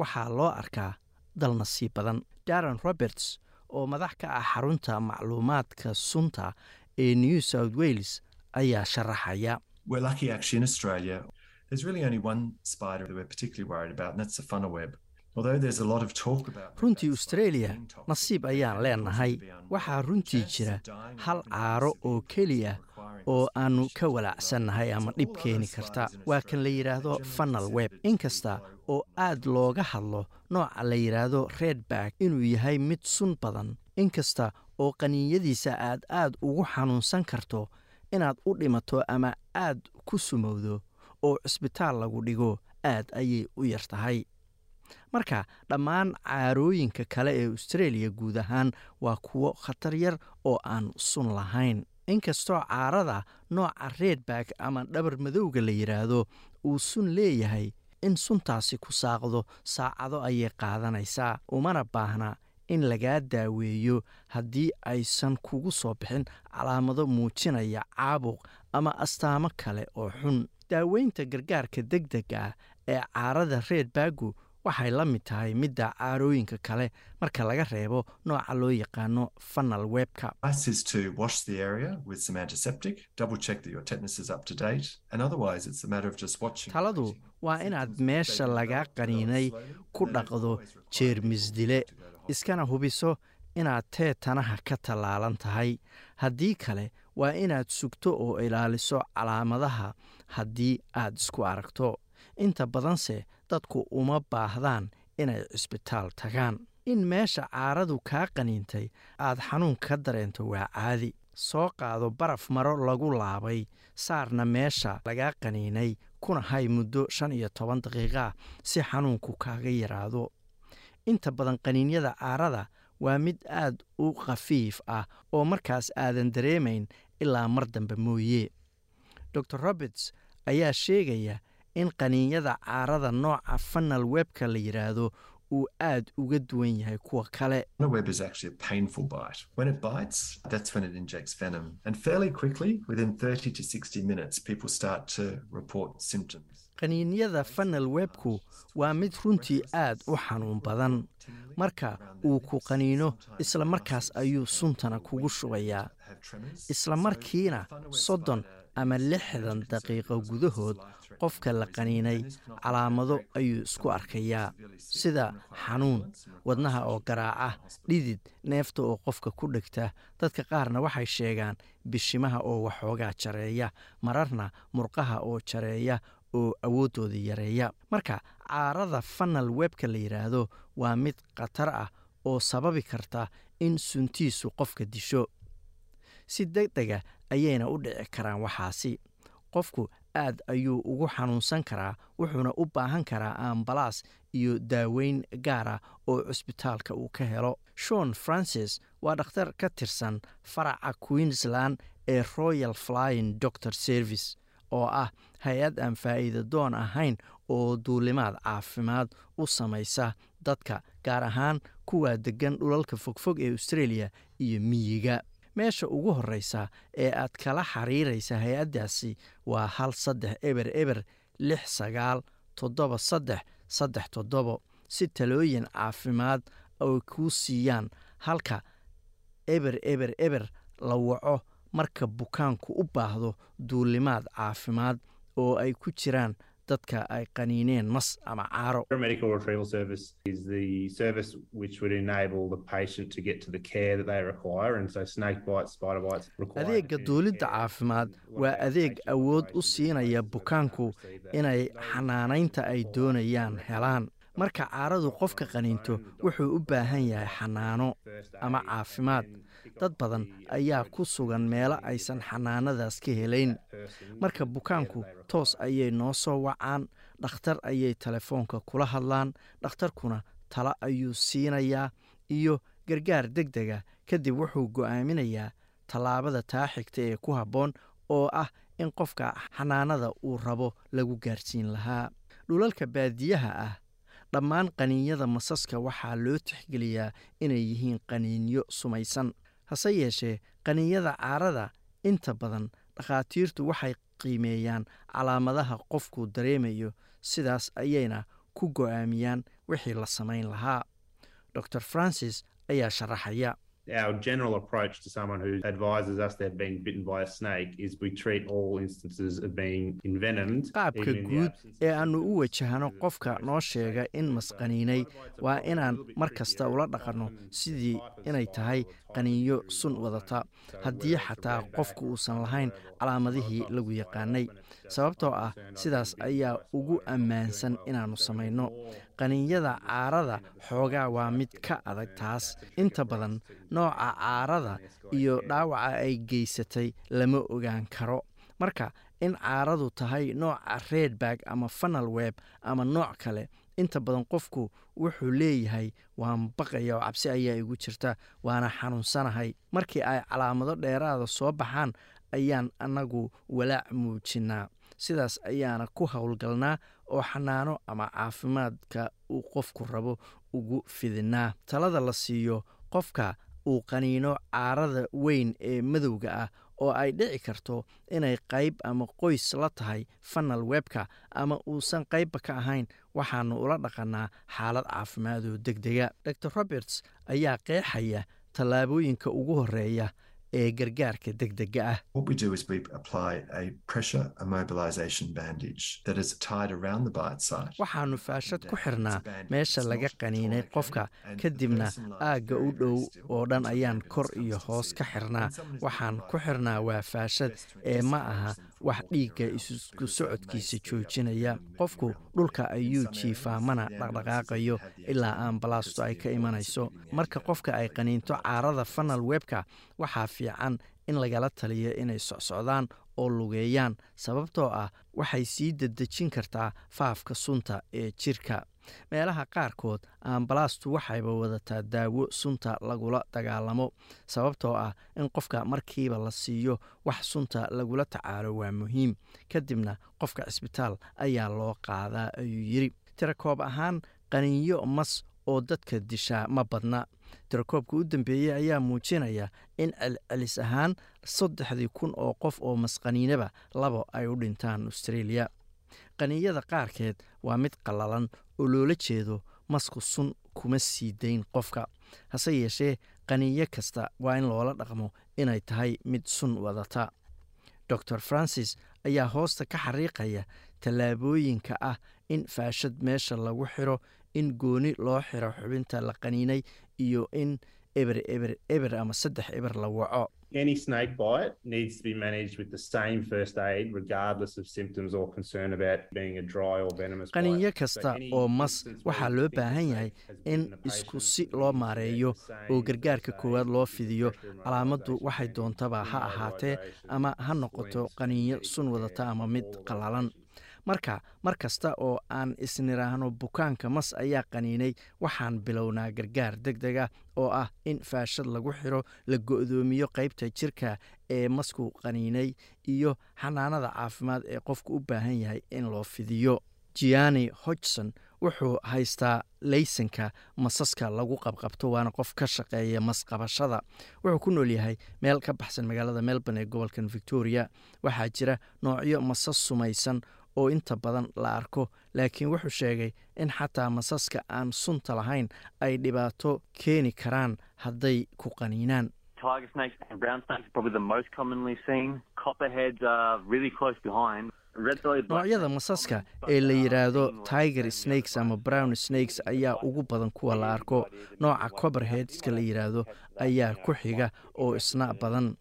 waxaa loo arkaa dal nasiib badan. Daron roberts oo madax ka ah xarunta macluumaadka sunta ee new south wales ayaa sharaxaya There's really only one spider that we're particularly worried about, and that's the funnel web. Although there's a lot of talk about runtii australia nasiib ayaan leenahay waxaa runtii jira hal caaro oo keliya oo aannu ka walaacsannahay ama dhib keeni karta. waa kan la yidhaahdo funnel web. inkasta oo aad looga hadlo nooca la yidhaahdo redback inuu yahay mid sun badan. Inkasta oo qaniinyadiisa aad aad ugu xanuunsan karto inaad u dhimato ama aad ku sumowdo oo cisbitaal lagu dhigo aad ayay u yar tahay. Marka dhammaan caarooyinka kale ee australia guud ahaan waa kuwo khatar yar oo aan sun lahayn. Inkastoo caarada nooca redback ama dhabar madowga la yidhaahdo uu sun leeyahay in suntaasi ku saaqdo saacado ayay qaadanaysaa. Umana baahna in lagaa daaweeyo haddii aysan kugu soo bixin calaamado muujinaya caabuq ama astaamo kale oo xun. Daaweynta gargaarka deg dega ah ee caarada redbaggu waxay la mid tahay midda caarooyinka kale marka laga reebo nooca loo yaqaano funnel webka. Taladu waa inaad meesha lagaa qaniinay ku dhaqdo jeermis dile iskana hubiso inaad teetanaha ka tallaalan tahay. Haddii kale waa inaad sugto oo ilaaliso calaamadaha haddii aad isku aragto. Inta badanse dadku uma baahdaan inay cisbitaal tagaan. In meesha caaradu kaa qaniintay aad xanuun ka dareento waa caadi. Soo qaado baraf maro lagu laabay saarna meesha lagaa qaniinay kuna hay muddo shan iyo toban daqiiqaa si xanuunku kaaga yaraado. Inta badan qaniinyada caarada waa mid aad u khafiif ah oo markaas aadan dareemayn ilaa mar dambe mooye dor roberts ayaa sheegaya in qaniinyada caarada nooca fanal webka la yidhaahdo uu aad uga duwan yahay kuwa kale web is actually a painful bite. When it bites, that's when it injects venom. And fairly quickly, within 30 to 60 minutes, people start to report symptoms. qaniinyada fanal webku waa mid runtii aad u xanuun badan marka uu ku qaniino isla markaas ayuu suntana kugu shubayaa isla markiina soddon ama lixdan daqiiqo gudahood qofka la qaniinay calaamado ayuu isku arkayaa. Sida xanuun wadnaha oo garaaca dhidid neefta oo qofka ku dhegta. Dadka qaarna waxay sheegaan bishimaha oo waxoogaa jareeya mararna murqaha oo jareeya oo awooddooda yareeya. Marka caarada fanal webka la yidhaahdo waa mid khatar ah oo sababi karta in suntiisu qofka disho si deg dega ayayna u dhici karaan waxaasi. Qofku aad ayuu ugu xanuunsan karaa wuxuuna u baahan karaa ambalaas iyo daaweyn gaara oo cusbitaalka uu ka helo. Shon francis waa dhakhtar ka tirsan faraca queensland ee royal flying doctor service oo ah hay'ad aan faa'iida doon ahayn oo duulimaad caafimaad u samaysa dadka gaar ahaan kuwa deggan dhulalka fogfog ee australia iyo miyiga meesha ugu horreysa ee aad kala xiriiraysa hay'addaasi waa hal saddex eber eber lix sagaal toddoba saddex saddex toddobo. Si talooyin caafimaad ay kuu siiyaan halka eber eber eber la waco marka bukaanku u baahdo duulimaad caafimaad oo ay ku jiraan dadka ay qaniineen mas ama caaro. Adeegga duulidda caafimaad waa adeeg awood u siinaya bukaanku inay xanaanaynta ay doonayaan helaan. Marka caaradu qofka qaniinto wuxuu u baahan yahay xanaano ama caafimaad dad badan ayaa ku sugan meelo aysan xanaanadaas ka helayn. Marka bukaanku toos ayay noo soo wacaan dhakhtar ayay telefoonka kula hadlaan dhakhtarkuna talo ayuu siinayaa iyo gargaar deg dega kadib wuxuu go'aaminayaa tallaabada taa xigta ee ku habboon oo ah in qofka xanaanada uu rabo lagu gaarsiin lahaa. Dhulalka baadiyaha ah dhammaan qaniinyada masaska waxaa loo tixgeliyaa inay yihiin qaniinyo sumaysan hase yeeshee qaniinyada caarada inta badan dhakhaatiirtu waxay qiimeeyaan calaamadaha qofku dareemayo sidaas ayayna ku go'aamiyaan wixii la samayn lahaa. Dor francis ayaa sharaxaya Our general approach to someone who advises us they've been bitten by a snake is we treat all instances of being envenomed. qaabka guud ee aannu u wajahno qofka noo sheega in masqaniinay waa inaan mar kasta ula dhaqanno sidii inay tahay qaniinyo sun wadata haddii xataa qofku uusan lahayn calaamadihii lagu yaqaanay sababtoo ah sidaas ayaa ugu ammaansan inaannu samayno qaniinyada caarada xoogaa waa mid ka adag taas. Inta badan nooca caarada iyo dhaawaca ay geysatay lama ogaan karo. Marka in caaradu tahay nooca redbag ama fanal web ama nooc kale inta badan qofku wuxuu leeyahay waan baqaya oo cabsi ayaa igu jirta waana xanuunsanahay. Markii ay calaamado dheeraada soo baxaan ayaan annagu walaac muujinnaa sidaas ayaana ku howlgalnaa oo xanaano ama caafimaadka uu qofku rabo ugu fidinaa. Talada la siiyo qofka uu qaniino caarada weyn ee madowga ah oo ay dhici karto inay qayb ama qoys la tahay fanal webka ama uusan qaybba ka ahayn waxaannu ula dhaqannaa xaalad caafimaad oo deg dega dor roberts ayaa qeexaya tallaabooyinka ugu horreeya ee gargaarka deg dega ah. What we do is we apply a pressure immobilization bandage that is tied around the bite site. waxaannu faashad ku xirnaa meesha laga qaniinay qofka. kadibna aagga u dhow oo dhan ayaan kor iyo hoos ka xirnaa. Waxaan ku xirnaa waa faashad. ee ma aha wax dhiigga isku socodkiisa joojinaya. Qofku dhulka ayuu jiifaa mana dhaqdhaqaaqayo ilaa ambalaastu ay ka imanayso. Marka qofka ay qaniinto caarada fanal webka waxaa fiican in lagala taliyo inay socsocdaan oo lugeeyaan sababtoo ah waxay sii dedejin kartaa faafka sunta ee jirka meelaha qaarkood ambalaastu waxayba wadataa daawo sunta lagula dagaalamo sababtoo ah in qofka markiiba la siiyo wax sunta lagula tacaalo waa muhiim. Kadibna qofka cisbitaal ayaa loo qaadaa ayuu yidri tirakoob ahaan qaniinyo mas oo dadka dishaa ma badna. Tirakoobka u dambeeyey ayaa muujinaya in celcelis ahaan saddexdii kun oo qof oo masqaniinaba labo ay u dhintaan australia qaniinyada qaarkeed waa mid qallalan oo loola jeedo masku sun kuma sii dayn qofka. Hase yeeshee qaniinyo kasta waa in loola dhaqmo inay tahay mid sun wadata. Dor francis ayaa hoosta ka xariiqaya tallaabooyinka ah in faashad meesha lagu xiro in gooni loo xiro xubinta la qaniinay iyo in eber eber eber ama saddex eber la waco Any snake bite needs to be managed with the same first aid, regardless of symptoms or concern about being a dry or venomous bite. qaniinyo kasta oo mas waxaa loo baahan yahay in isku si loo maareeyo oo gargaarka koowaad loo fidiyo calaamaddu waxay doontaba ha ahaatee ama ha noqoto qaniinyo sun wadata ama mid qallalan marka mar kasta oo aan isniraahno bukaanka mas ayaa qaniinay. Waxaan bilownaa gargaar deg deg ah oo ah in faashad lagu xiro la go'doomiyo qaybta jirka ee masku qaniinay iyo xanaanada caafimaad ee qofku u baahan yahay in loo fidiyo. Giani hodgson wuxuu haystaa laysanka masaska lagu qabqabto waana qof ka shaqeeya masqabashada. Wuxuu ku nool yahay meel ka baxsan magaalada melbourne ee gobolkan victoria. Waxaa jira noocyo masas sumaysan oo inta badan la arko laakiin wuxuu sheegay in xataa masaska aan sunta lahayn ay dhibaato keeni karaan hadday ku qaniinaan. Noocyada masaska ee la yidhaahdo tiger snakes ama brown snakes ayaa ugu badan kuwa la arko. Nooca coberheadska la yidhaahdo ayaa ku xiga oo isna badan.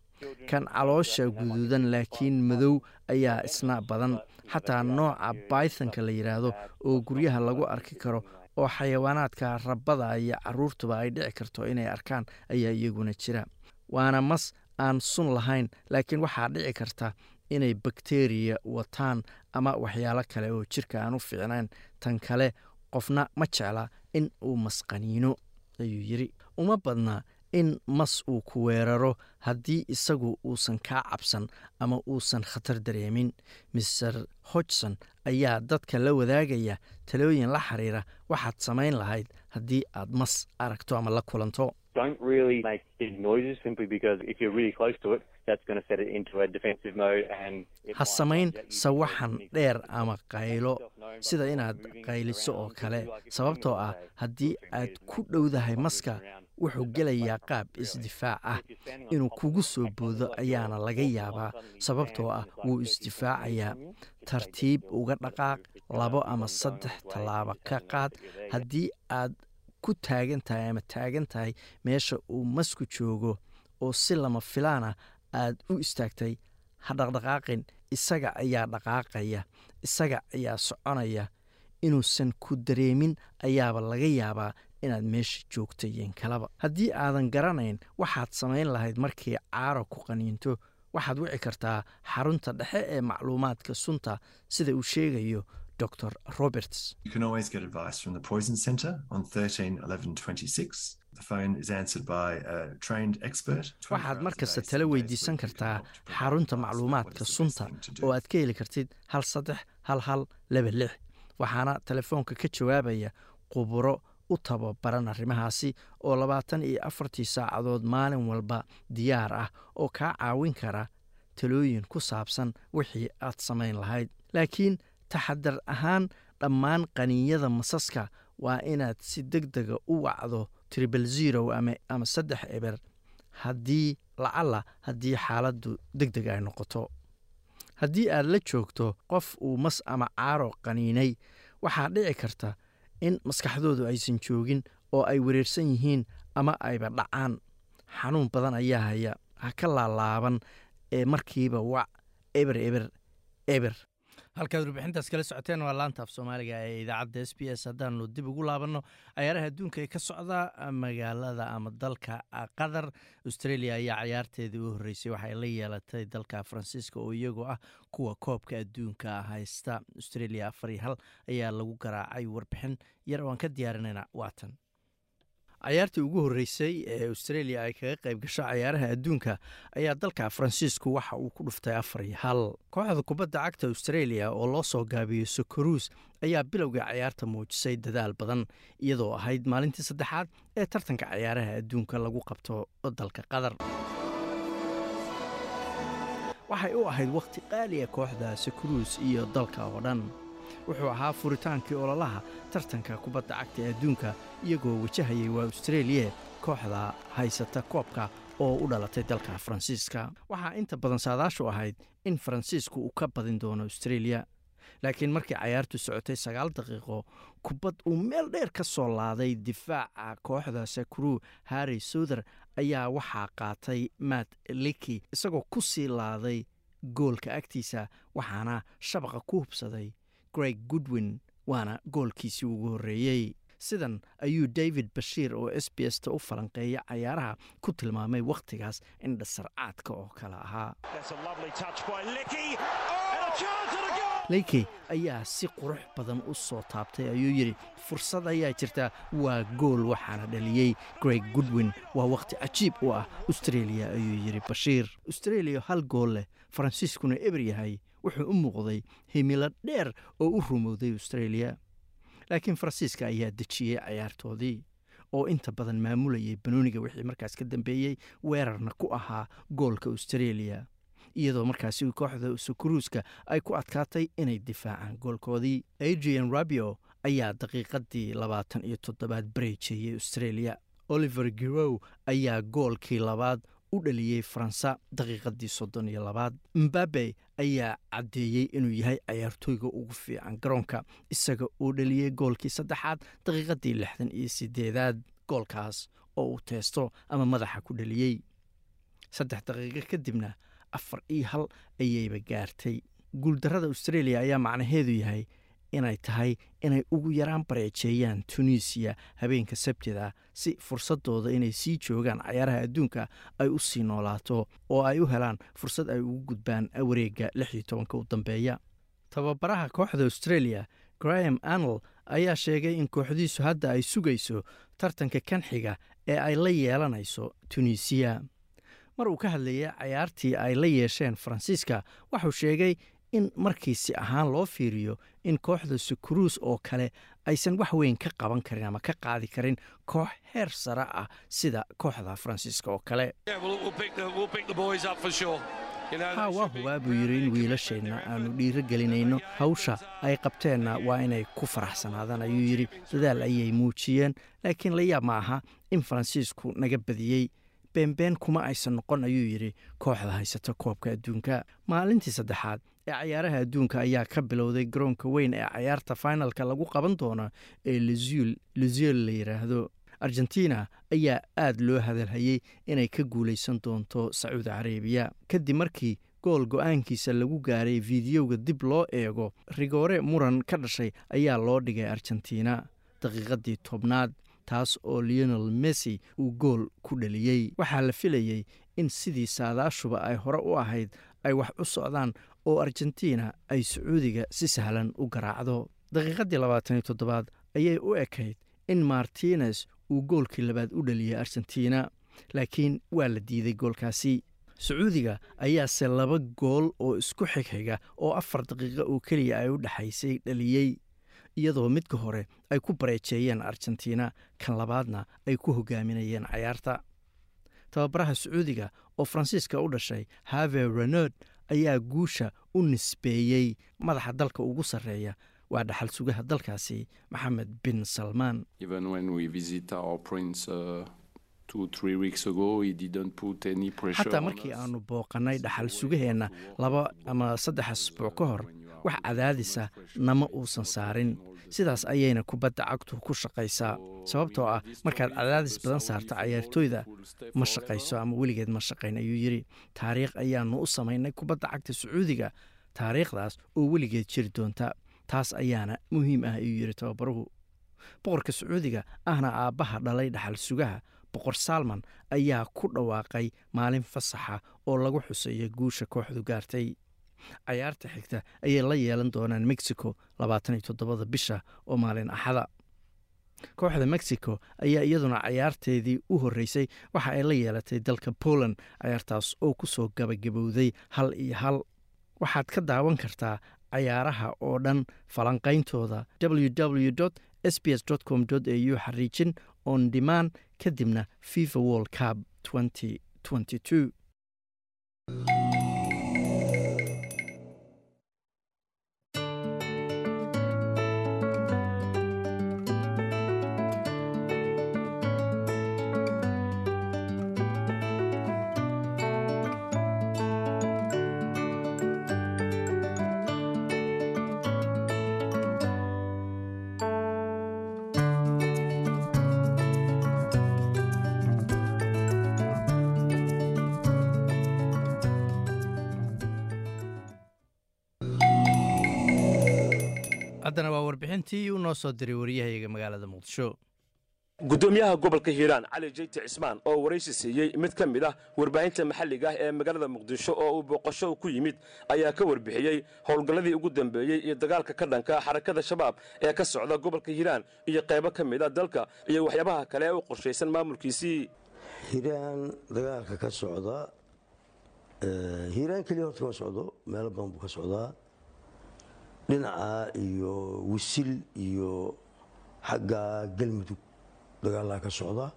Kan caloosha guduudan laakiin madow ayaa isna badan xataa nooca baythonka la yidhaahdo oo guryaha lagu arki karo oo xayawaanaadka rabada iyo caruurtuba ay dhici karto inay arkaan ayaa iyaguna jira. Waana mas aan sun lahayn laakiin waxaa dhici karta inay bakteriya wataan ama waxyaalo kale oo jirka aan u fiicnayn. Tan kale qofna ma jecla in uu masqaniino ayuu yidri uma badna in mas uu ku weeraro haddii isagu uusan kaa cabsan ama uusan khatar dareemin. Maser hodgson ayaa dadka la wadaagaya talooyin la xiriira waxaad samayn lahayd haddii aad mas aragto ama la kulanto. Ha samayn sawaxan dheer ama qaylo sida inaad qayliso oo kale. sababtoo ah haddii aad ku dhowdahay maska wuxuu gelayaa qaab isdifaac ah. Inuu kugu soo boodo ayaana laga yaabaa sababtoo ah wuu isdifaacayaa. Tartiib uga dhaqaaq labo ama saddex tallaabo ka qaad. Haddii aad ku taagan tahay ama taagan tahay meesha uu masku joogo oo si lama filaana aad u istaagtay ha dhaqdhaqaaqin. Isaga ayaa dhaqaaqaya isaga ayaa soconaya. Inuusan ku dareemin ayaaba laga yaabaa inaad meesha joogta yeen kalaba haddii aadan garanayn waxaad samayn lahayd markii caaro ku qaniinto waxaad wici kartaa xarunta dhexe ee macluumaadka sunta sida uu sheegayo dr roberts You can always get advice from the Poison Centre on 13 11 26. The phone is answered by a trained expert. waxaad mar kasta tala weydiisan kartaa xarunta macluumaadka sunta oo aad ka heli kartid hal saddex hal hal laba lix waxaana telefoonka ka jawaabaya khuburo u tababaran arrimahaasi oo labaatan iyo afartii saacadood maalin walba diyaar ah oo kaa caawin kara talooyin ku saabsan wixii aad samayn lahayd. Laakiin taxadar ahaan dhammaan qaniinyada masaska waa inaad si deg dega u wacdo tribal zero ama saddex eber haddii lacalla haddii xaaladdu deg deg ay noqoto. Haddii aad la joogto qof uu mas ama caaro qaniinay waxaa dhici karta in maskaxdoodu aysan joogin oo ay wareersan yihiin ama ayba dhacaan. Xanuun badan ayaa haya. Ha ka laalaaban ee markiiba wac eber eber eber halkaad warbixintaas kala socoteen waa laanta af soomaaliga ee idaacadda s b s. Haddaanu dib ugu laabanno cayaaraha adduunka ee ka socda magaalada ama dalka qatar australia ayaa cayaarteedii u horreysay. Waxay la yeelatay dalka faransiiska oo iyagoo ah kuwa koobka adduunka haysta. Australia afar iyo hal ayaa lagu garaacay warbixin yar oo aan ka diyaarinayna waatan cayaartii ugu horreysay ee australia ay kaga qayb gasho cayaaraha adduunka ayaa dalka faransiisku waxa uu ku dhuftay afar iyo hal. Kooxda kubadda cagta australia oo loo soo gaabiyo sokoruus ayaa bilowgai cayaarta muujisay dadaal badan iyadoo ahayd maalintii saddexaad ee tartanka cayaaraha adduunka lagu qabto dalka qatar. Waxay u ahayd wakhti qaaliya kooxda sokoruus iyo dalka oo dhan wuxuu ahaa furitaankii ololaha tartanka kubadda cagta ee adduunka iyagoo wajahayay waa australia kooxda haysata koobka oo u dhalatay dalka faransiiska. Waxaa inta badan saadaashu ahayd in faransiisku uu ka badin doono australia laakiin markii cayaartu socotay sagaal daqiiqo kubad uu meel dheer ka soo laaday difaaca kooxda sakru harri souther ayaa waxaa qaatay matt liki isagoo ku sii laaday goolka agtiisa waxaana shabaqa ku hubsaday greg goodwin waana goolkiisii ugu horreeyey sidan ayuu david bashiir oo s b s ta u falanqeeya cayaaraha ku tilmaamay wakhtigaas indhasarcaadka oo kale ahaa leyki ayaa si qurux badan u soo taabtay ayuu yidhi fursad ayaa jirta waa gool waxaana dhaliyey greg goodwin waa wakhti cajiib u ah australia ayuu yidhi bashiir. Australia hal gool leh faransiiskuna eber yahay wuxuu u muuqday himilo dheer oo u rumowday australia. Laakiin faransiiska ayaa dejiyey cayaartoodii oo inta badan maamulayay banooniga wixii markaas ka dambeeyey weerarna ku ahaa goolka australia iyadoo markaasi kooxda sukuruuska ay ku adkaatay inay difaacaan goolkoodii. Adrian rabio ayaa daqiiqadii labaatan iyo toddobaad bareejeeyey australia. Oliver girow ayaa goolkii labaad u dhaliyey faransa daqiiqadii soddon iyo labaad. Mbabe ayaa caddeeyey inuu yahay cayaartooyga ugu fiican garoonka isaga uu dhaliyey goolkii saddexaad daqiiqadii lixdan iyo sideedaad goolkaas oo uu teesto ama madaxa ku dhaliyey saddex daqiiqo kadibna afar iyo hal ayayba gaartay. Guuldarrada australia ayaa macnaheedu yahay inay tahay inay ugu yaraan bareejeeyaan tunisiya habeenka sabtida si fursadooda inay sii joogaan cayaaraha adduunka ay u sii noolaato oo ay u helaan fursad ay ugu gudbaan wareegga lix iyo tobanka u dambeeya. Tababaraha kooxda australia graham anel ayaa sheegay in kooxdiisu hadda ay sugayso tartanka kan xiga ee ay la yeelanayso tunisiya mar uu ka hadlayay cayaartii ay la yeesheen faransiiska wuxuu sheegay in markiisi ahaan loo fiiriyo in kooxda sukuruus oo kale aysan wax weyn ka qaban karin ama ka qaadi karin koox heer sare ah sida kooxda faransiiska oo kale. Ha waa hubaa buu yidhi in wiilasheenna aanu dhiiro gelinayno hawsha ay qabteenna waa inay ku faraxsanaadaan ayuu yidhi dadaal ayay muujiyeen laakiin la yaab ma aha in faransiisku naga badiyey beenbeen kuma aysan noqon ayuu yidhi kooxda haysata koobka adduunka. Maalintii saddexaad ee cayaaraha adduunka ayaa ka bilowday garoonka weyn ee cayaarta finalka lagu qaban doono ee luziel la yidhaahdo argentina ayaa aad loo hadalhayey inay ka guulaysan doonto sacuudi carabiya. Kadib markii gool go'aankiisa lagu gaaray fiidiyowga dib loo eego rigoore muran ka dhashay ayaa loo dhigay argentina. Daqiiqadii tobnaad taas oo leonel messi uu gool ku dhaliyey waxaa la filayey in sidii saadaashuba ay hore u ahayd ay wax u socdaan oo argentina ay sacuudiga si sahlan u garaacdo. Daqiiqadii labaatan iyo toddobaad ayay u ekayd in martines uu goolkii labaad u dhaliyey argentina laakiin waa la diiday goolkaasi. Sacuudiga ayaase laba gool oo isku xigxiga oo afar daqiiqo oo keliya ay u dhexaysay dhaliyey iyadoo midka hore ay ku bareejeeyeen argentina kan labaadna ay ku hogaaminayeen cayaarta tababaraha sacuudiga oo faransiiska u dhashay have renod ayaa guusha u nisbeeyey madaxa dalka ugu sarreeya. Waa dhaxal sugaha dalkaasi maxamed bin salmaan xataa markii aanu booqannay dhaxal sugaheenna laba ama saddex asbuuc ka hor wax cadaadisa nama uusan saarin. Sidaas ayayna kubadda cagtu ku shaqaysaa. Sababtoo ah markaad cadaadis badan saarto cayaartooyda ma shaqayso ama weligeed ma shaqayn ayuu yidhi. Taariikh ayaanu u samaynay kubadda cagta sacuudiga taariikhdaas oo weligeed jiri doonta taas ayaana muhiim ah ayuu yidhi tababaruhu. Boqorka sacuudiga ahna aabbaha dhalay dhaxal sugaha boqor salman ayaa ku dhawaaqay maalin fasaxa oo lagu xuseeya guusha kooxdu gaartay cayaarta xigta ayay la yeelan doonaan mexico labaatan iyo toddobada bisha oo maalin axada kooxda mexico ayaa iyaduna cayaarteedii u horreysay waxa ay la yeelatay dalka poland cayaartaas oo ku soo gabagabowday hal iyo hal. Waxaad ka daawan kartaa cayaaraha oo dhan falanqayntooda www s com au xariijin on demand kadibna fifa world cup noo soo diray wariyahayga magaalada muqdisho. Gudoomiyaha gobolka hiiraan cali jeyti cismaan oo waraysi siiyey mid ka mid ah warbaahinta maxalliga ah ee magaalada muqdisho oo uu booqasho ku yimid ayaa ka warbixiyey howlgalladii ugu dambeeyey iyo dagaalka ka dhanka xarakada shabaab ee ka socda gobolka hiiraan iyo qaybo ka mid a dalka iyo waxyaabaha kale ee u qorshaysan maamulkiisii. Hiiraan dagaalka ka socda hiiraan keliya horta kama socdo meelo badan buu ka socdaa dhinaca iyo wisil iyo xagga galmudug dagaalaa ka socda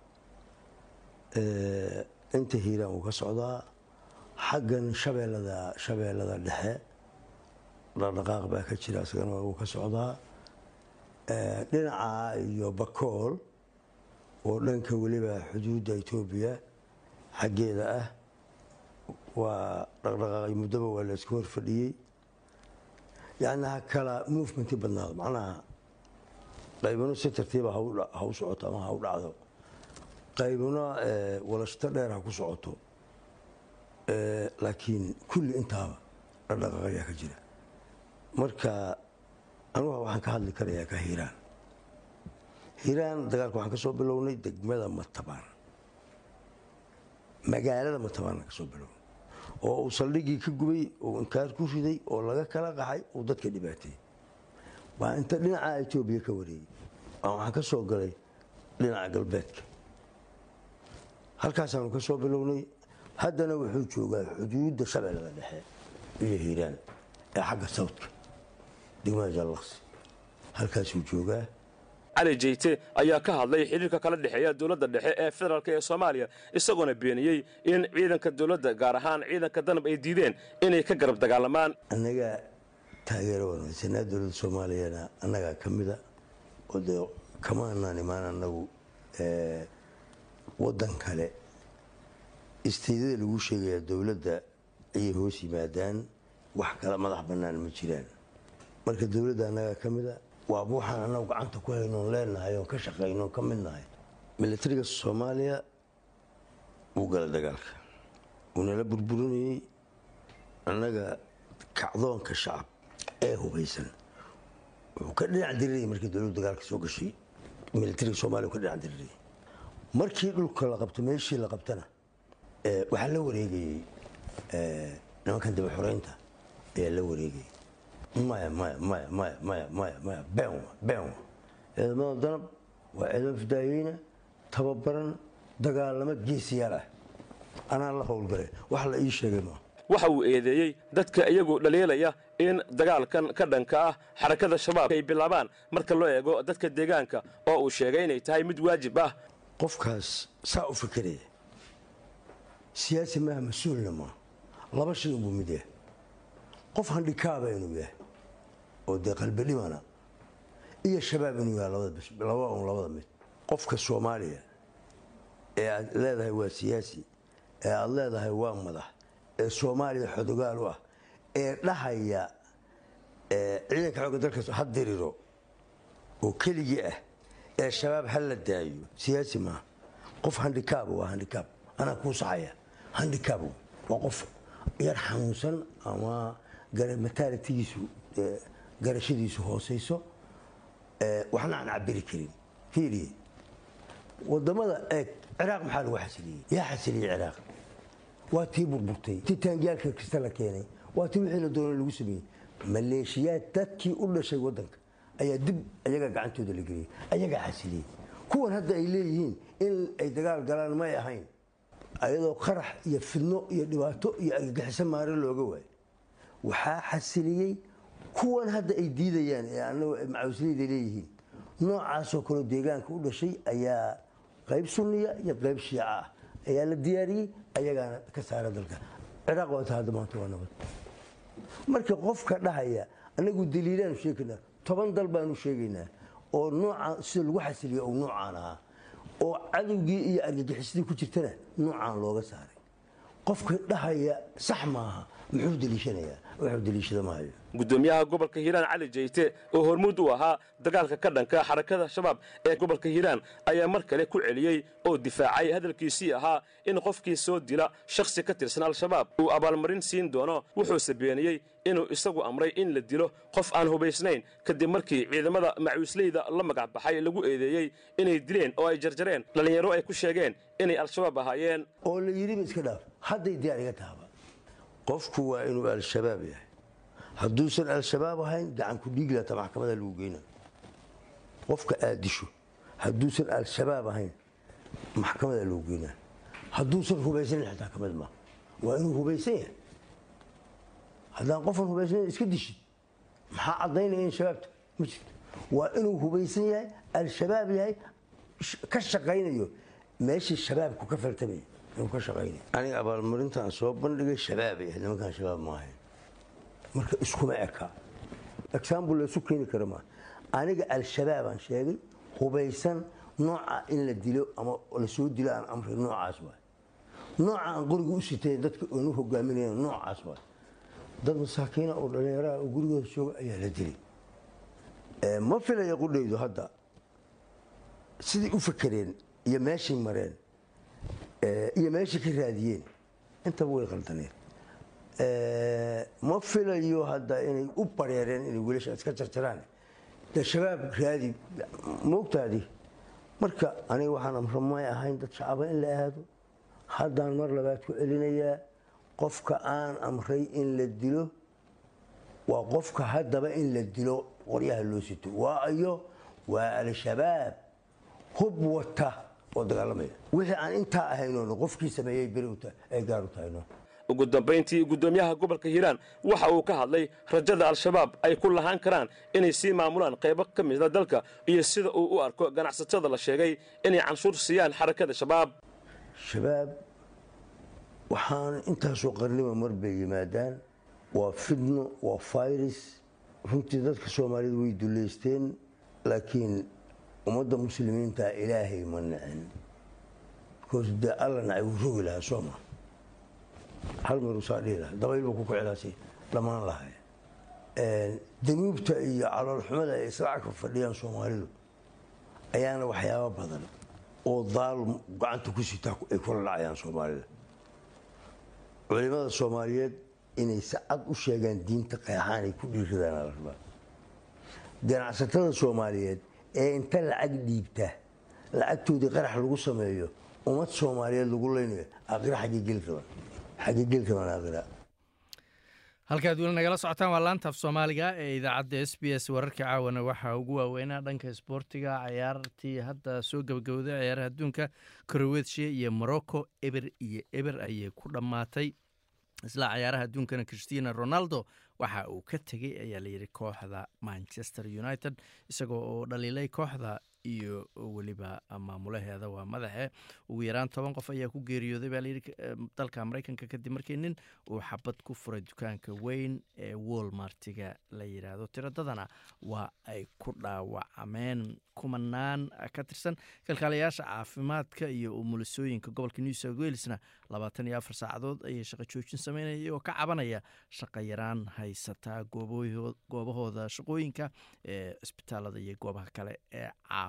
inta hiiraan wuu ka socdaa xaggan shabeellada shabeellada dhexe dhaqdhaqaaq baa ka jira isagana wuu ka socdaa dhinaca iyo bakool oo dhanka weliba xuduudda etoobiya xaggeeda ah waa dhaqdhaqaaqay muddoba waa la isku hor ha kala movementi badnaado macnaha qaybano si tartiiba ha u socoto ama ha u dhacdo qaybano walashto dheer ha ku socoto. Laakiin kulli intaaba dhaqdhaqaaq ka jira. Marka anuga waxaan ka hadli karayaa ka hiiraan. Hiiraan dagaalka waxaan ka soo bilownay degmada matabaan magaalada matabaan ka soo bilownay oo uu saldhigii ka gubay oo inkaar ku riday oo laga kala qaxay uu dadka dhibaateeyey waa inta dhinaca etoobiya ka wareegay. Waxaan ka soo galay dhinaca galbeedka. Halkaasaanu ka soo bilownay haddana wuxuu joogaa xuduudda shabeellada dhexe iyo hiiraan ee xagga sawdka degmada jallaqsi halkaasuu joogaa cali jeyte ayaa ka hadlay xidhiirka kala dhexeeya dowladda dhexe ee federaalk ee soomaaliya isagoona beeniyey in ciidanka dowladda gaar ahaan ciidanka danab ay diideen inay ka garab dagaalamaan. Annaga taageero wanaagsanaa dowladda soomaaliyana annagaa ka mida? Oo kama anaan imaan annagu waddan kale. Isteedada lagu sheegayaa dowladda ayay hoos yimaadaan wax kale madax bannaan ma jiraan. Marka dowladda annagaa ka mida waa waxaan annagu gacanta ku haynoon leenahay oon ka shaqaynoon ka mid nahay milatariga soomaaliya wuu gala dagaalka. Wuunala burburinayey annaga kacdoonka shacab ee hubaysan wuxuu ka dhinac dirirayay markii dowladdu dagaalka soo gashay. Milatariga soomaliya ka dhinac dirirayay. Markii dhulka la qabto meeshii la qabtana waxaa la wareegayey nimankan daba xoreynta ayaa la wareegayay maya maya maya maya maya maya maya been been ciidamada danab waa ciidamo fidaayeyna tababaran dagaalamo geesiyaal ah anaa la howlgalay wax la ii sheegay maa waxa uu eedeeyey dadka iyagoo dhaliilaya in dagaalkan ka dhanka ah xarakada shabaab ay bilaabaan marka loo eego dadka deegaanka oo uu sheegay inay tahay mid waajib ah. Qofkaas saa u fikeraya siyaasi maaha mas'uulna maa laba shay unbuu mid yahay qof handhikaaba inuu yahay oo dee qalbi dhimana iyo shabaab inuu yahay laba un labada mid. Qofka soomaaliya ee aad leedahay waa siyaasi ee aad leedahay waa madax ee soomaaliya xodogaal u ah ee dhahaya ciidanka xooga dalkaas ha diriro oo keligii ah ee shabaab ha la daayo. Siyaasi maaha qof handhikaaba waa handhikaab anaa kuu saxaya. Handhikaab waa qof yar xanuunsan ama mataalitigiisu garashadiisu hoosayso waxna aan cabiri karin. Fiiriye waddamada eeg ciraaq maxaa lagu xasiliyey? Yaa xasiliyey ciraaq. Waa tii burburtay tii taangiyaalka kasta la keenay. Waa tii wixii la doona lagu sameeyey. Maleeshiyaad dadkii u dhashay wadanka ayaa dib ayaga gacantooda la geliyey ayagaa xasiliyey. Kuwan hadda ay leeyihiin in ay dagaal galaan may ahayn ayadoo qarax iyo fidno iyo dhibaato iyo argagixiso maare looga waayo. Waxaa xasiliyey kuwan hadda ay diidayaan ee macawisleyda leeyihiin noocaasoo kaleo deegaanka u dhashay ayaa qayb sunniya iyo qayb shiica ah. Ayaa la diyaariyey ayagaana ka saara dalka. Ciraaq waata hadda maanta waa nabad. Marka qofka dhahaya annagu daliilaanu sheegaynaa toban dal baanu sheegaynaa oo nooca sida lagu xasiliyo uu noocaan ahaa oo cadowgii iyo argagixisadii ku jirtana noocaan looga saaray. Qofka dhahaya sax maaha muxuu daliishanayaa wuxuu daliishada maayo gudoomiyaha gobolka hiiraan cali jeyte oo hormuud u ahaa dagaalka ka dhanka xarakada shabaab ee gobolka hiiraan ayaa mar kale ku celiyey oo difaacay hadalkiisii ahaa in qofkii soo dila shakhsi ka tirsan al-shabaab uu abaalmarin siin doono. Wuxuuse beeniyey inuu isagu amray in la dilo qof aan hubaysnayn. Kadib markii ciidamada macuusleyda la magac baxay lagu eedeeyey inay dileen oo ay jarjareen. Dhallinyaro ay ku sheegeen inay al-shabaab ahaayeen. Oo la yidhiba iska dhaaf hadday diyaar tahaba qofku waa inuu al-shabaab yahay hadduusan al-shabaab ahayn gacanku dhiiglata maxkamada lagu geyna qofka aad disho hadduusan al-shabaab ahayn maxkamada lagu geynaa hadduusan hubaysanin xitaa ka mid ma waa inuu hubaysan yahay haddaan qofan hubaysanin iska dishid maxaa caddaynaya in shabaabta ma jirto waa inuu hubaysan yahay al-shabaab yahay ka shaqaynayo meeshii shabaabku ka faltamaya inuu ka shaqaynayo aniga abaalmarintaan soo bandhigay shabaab yahay nimankaan shabaab ma ahayn marka iskuma eka. Example laysu keeni kara maa aniga al-shabaabaan sheegay hubaysan nooca in la dilo ama la soo dilo aan amray noocaas waay. Nooca aan qoriga u sitay dadka oon u hogaaminaya noocaas waay. Dad masaakiina oo dhallinyaraha oo gurigooda jooga ayaa la dilay. Ma filaya qudhaydu hadda? Siday u fakereen iyo meeshay mareen iyo meeshay ka raadiyeen intaba way qaldaneen ma filayo hadda inay u bareereen inay wiilasha iska jarjaraan. De shabaab raadi moogtaadi. Marka aniga waxaan amro may ahayn dad shacaba in la aado. Haddaan mar labaad ku celinayaa qofka aan amray in la dilo waa qofka haddaba in la dilo qoryaha loo sito. Waa ayo waa al-shabaab. Hub wata oo dagaalamaya. Wixii aan intaa ahaynoon qofkii sameeyey beri ay gaar u tahayno ugu dambayntii gudoomiyaha gobolka hiiraan waxa uu ka hadlay rajada al-shabaab ay ku lahaan karaan inay sii maamulaan qaybo ka mida dalka iyo sida uu u arko ganacsatada la sheegay inay canshuur siiyaan xarakada shabaab. Shabaab waxaan intaasoo qarniba mar bay yimaadaan. Waa fidno waa virus runtii dadka soomaalida way duleysteen laakiin ummadda muslimiinta ilaahay ma bikoos dee alla nacay wuu rogi lahaa sooma hal mar usaa dhihi laha dabaylba ku kicilaasi dhammaan lahay. Danuubta iyo caloolxumada ay islacagka fadhiyaan soomaalidu ayaana waxyaabo badan oo daal gacanta ku sitaa ay kula dhacayaan soomaalida. Culimada soomaaliyeed inay si cad u sheegaan diinta qeexaan ay ku dhiiradaan ganacsatada soomaaliyeed ee inta lacag dhiibta lacagtoodii qarax lagu sameeyo ummad soomaaliyeed lagu leynayo aakhira xaggee geli rabaan halkaad weli nagala socotaan waa laantaaf soomaaliga ee idaacadda s b s wararka caawana. Waxaa ugu waaweynaa dhanka isboortiga cayaartii hadda soo gabagowday ciyaaraha adduunka krowetiya iyo morocco. Eber iyo eber ayay ku dhammaatay. Isla cayaaraha adduunkana christina ronaldo waxa uu ka tegey ayaa layidhi kooxda manchester united isagoo oo dhaliilay kooxda iyo weliba maamulaheeda waa madaxe. Ugu yaraan toban qof ayaa ku geeriyooday baa layidhi dalka maraykanka kadib markii nin uu xabad ku furay dukaanka weyn ee wolmartiga la yidhaahdo tiradadana waa ay ku dhaawacmeen kumanaan ka tirsan kalkaalayaasha caafimaadka iyo umulisooyinka gobolka new south welesna labaatan iyo afar saacadood ayay shaqo joojin sameynaya oo ka cabanaya shaqo yaraan haysataa goobahooda shaqooyinka ee isbitaalada iyo goobaha kale ee caafimaadka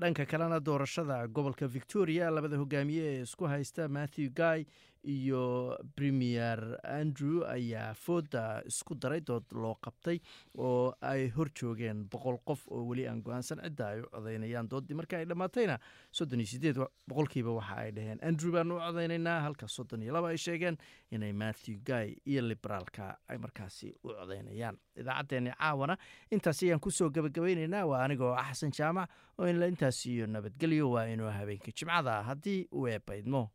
dhanka kalena doorashada gobolka victoria labada hogaamiye ee isku haysta matthew guy iyo premier andrew ayaa fooda isku daray dood loo qabtay oo ay hor joogeen boqol qof oo weli aan go'aansan cidda ay u codaynayaan doodii. Marka ay dhammaatayna soddon iyo sideed boqolkiiba waxa ay dhaheen. Andrew baan u codaynaynaa halka soddon iyo laba ay sheegeen inay matthew guy iyo liberaalka ay markaasi u codaynayaan. Idaacaddeenni caawana intaas ayaan ku soo gabagabaynaynaa waa anigoo ah xasan jaamac oo inla intaas iyo nabadgelyo waa inuu habeenka jimcada. Haddii uu eebaydmo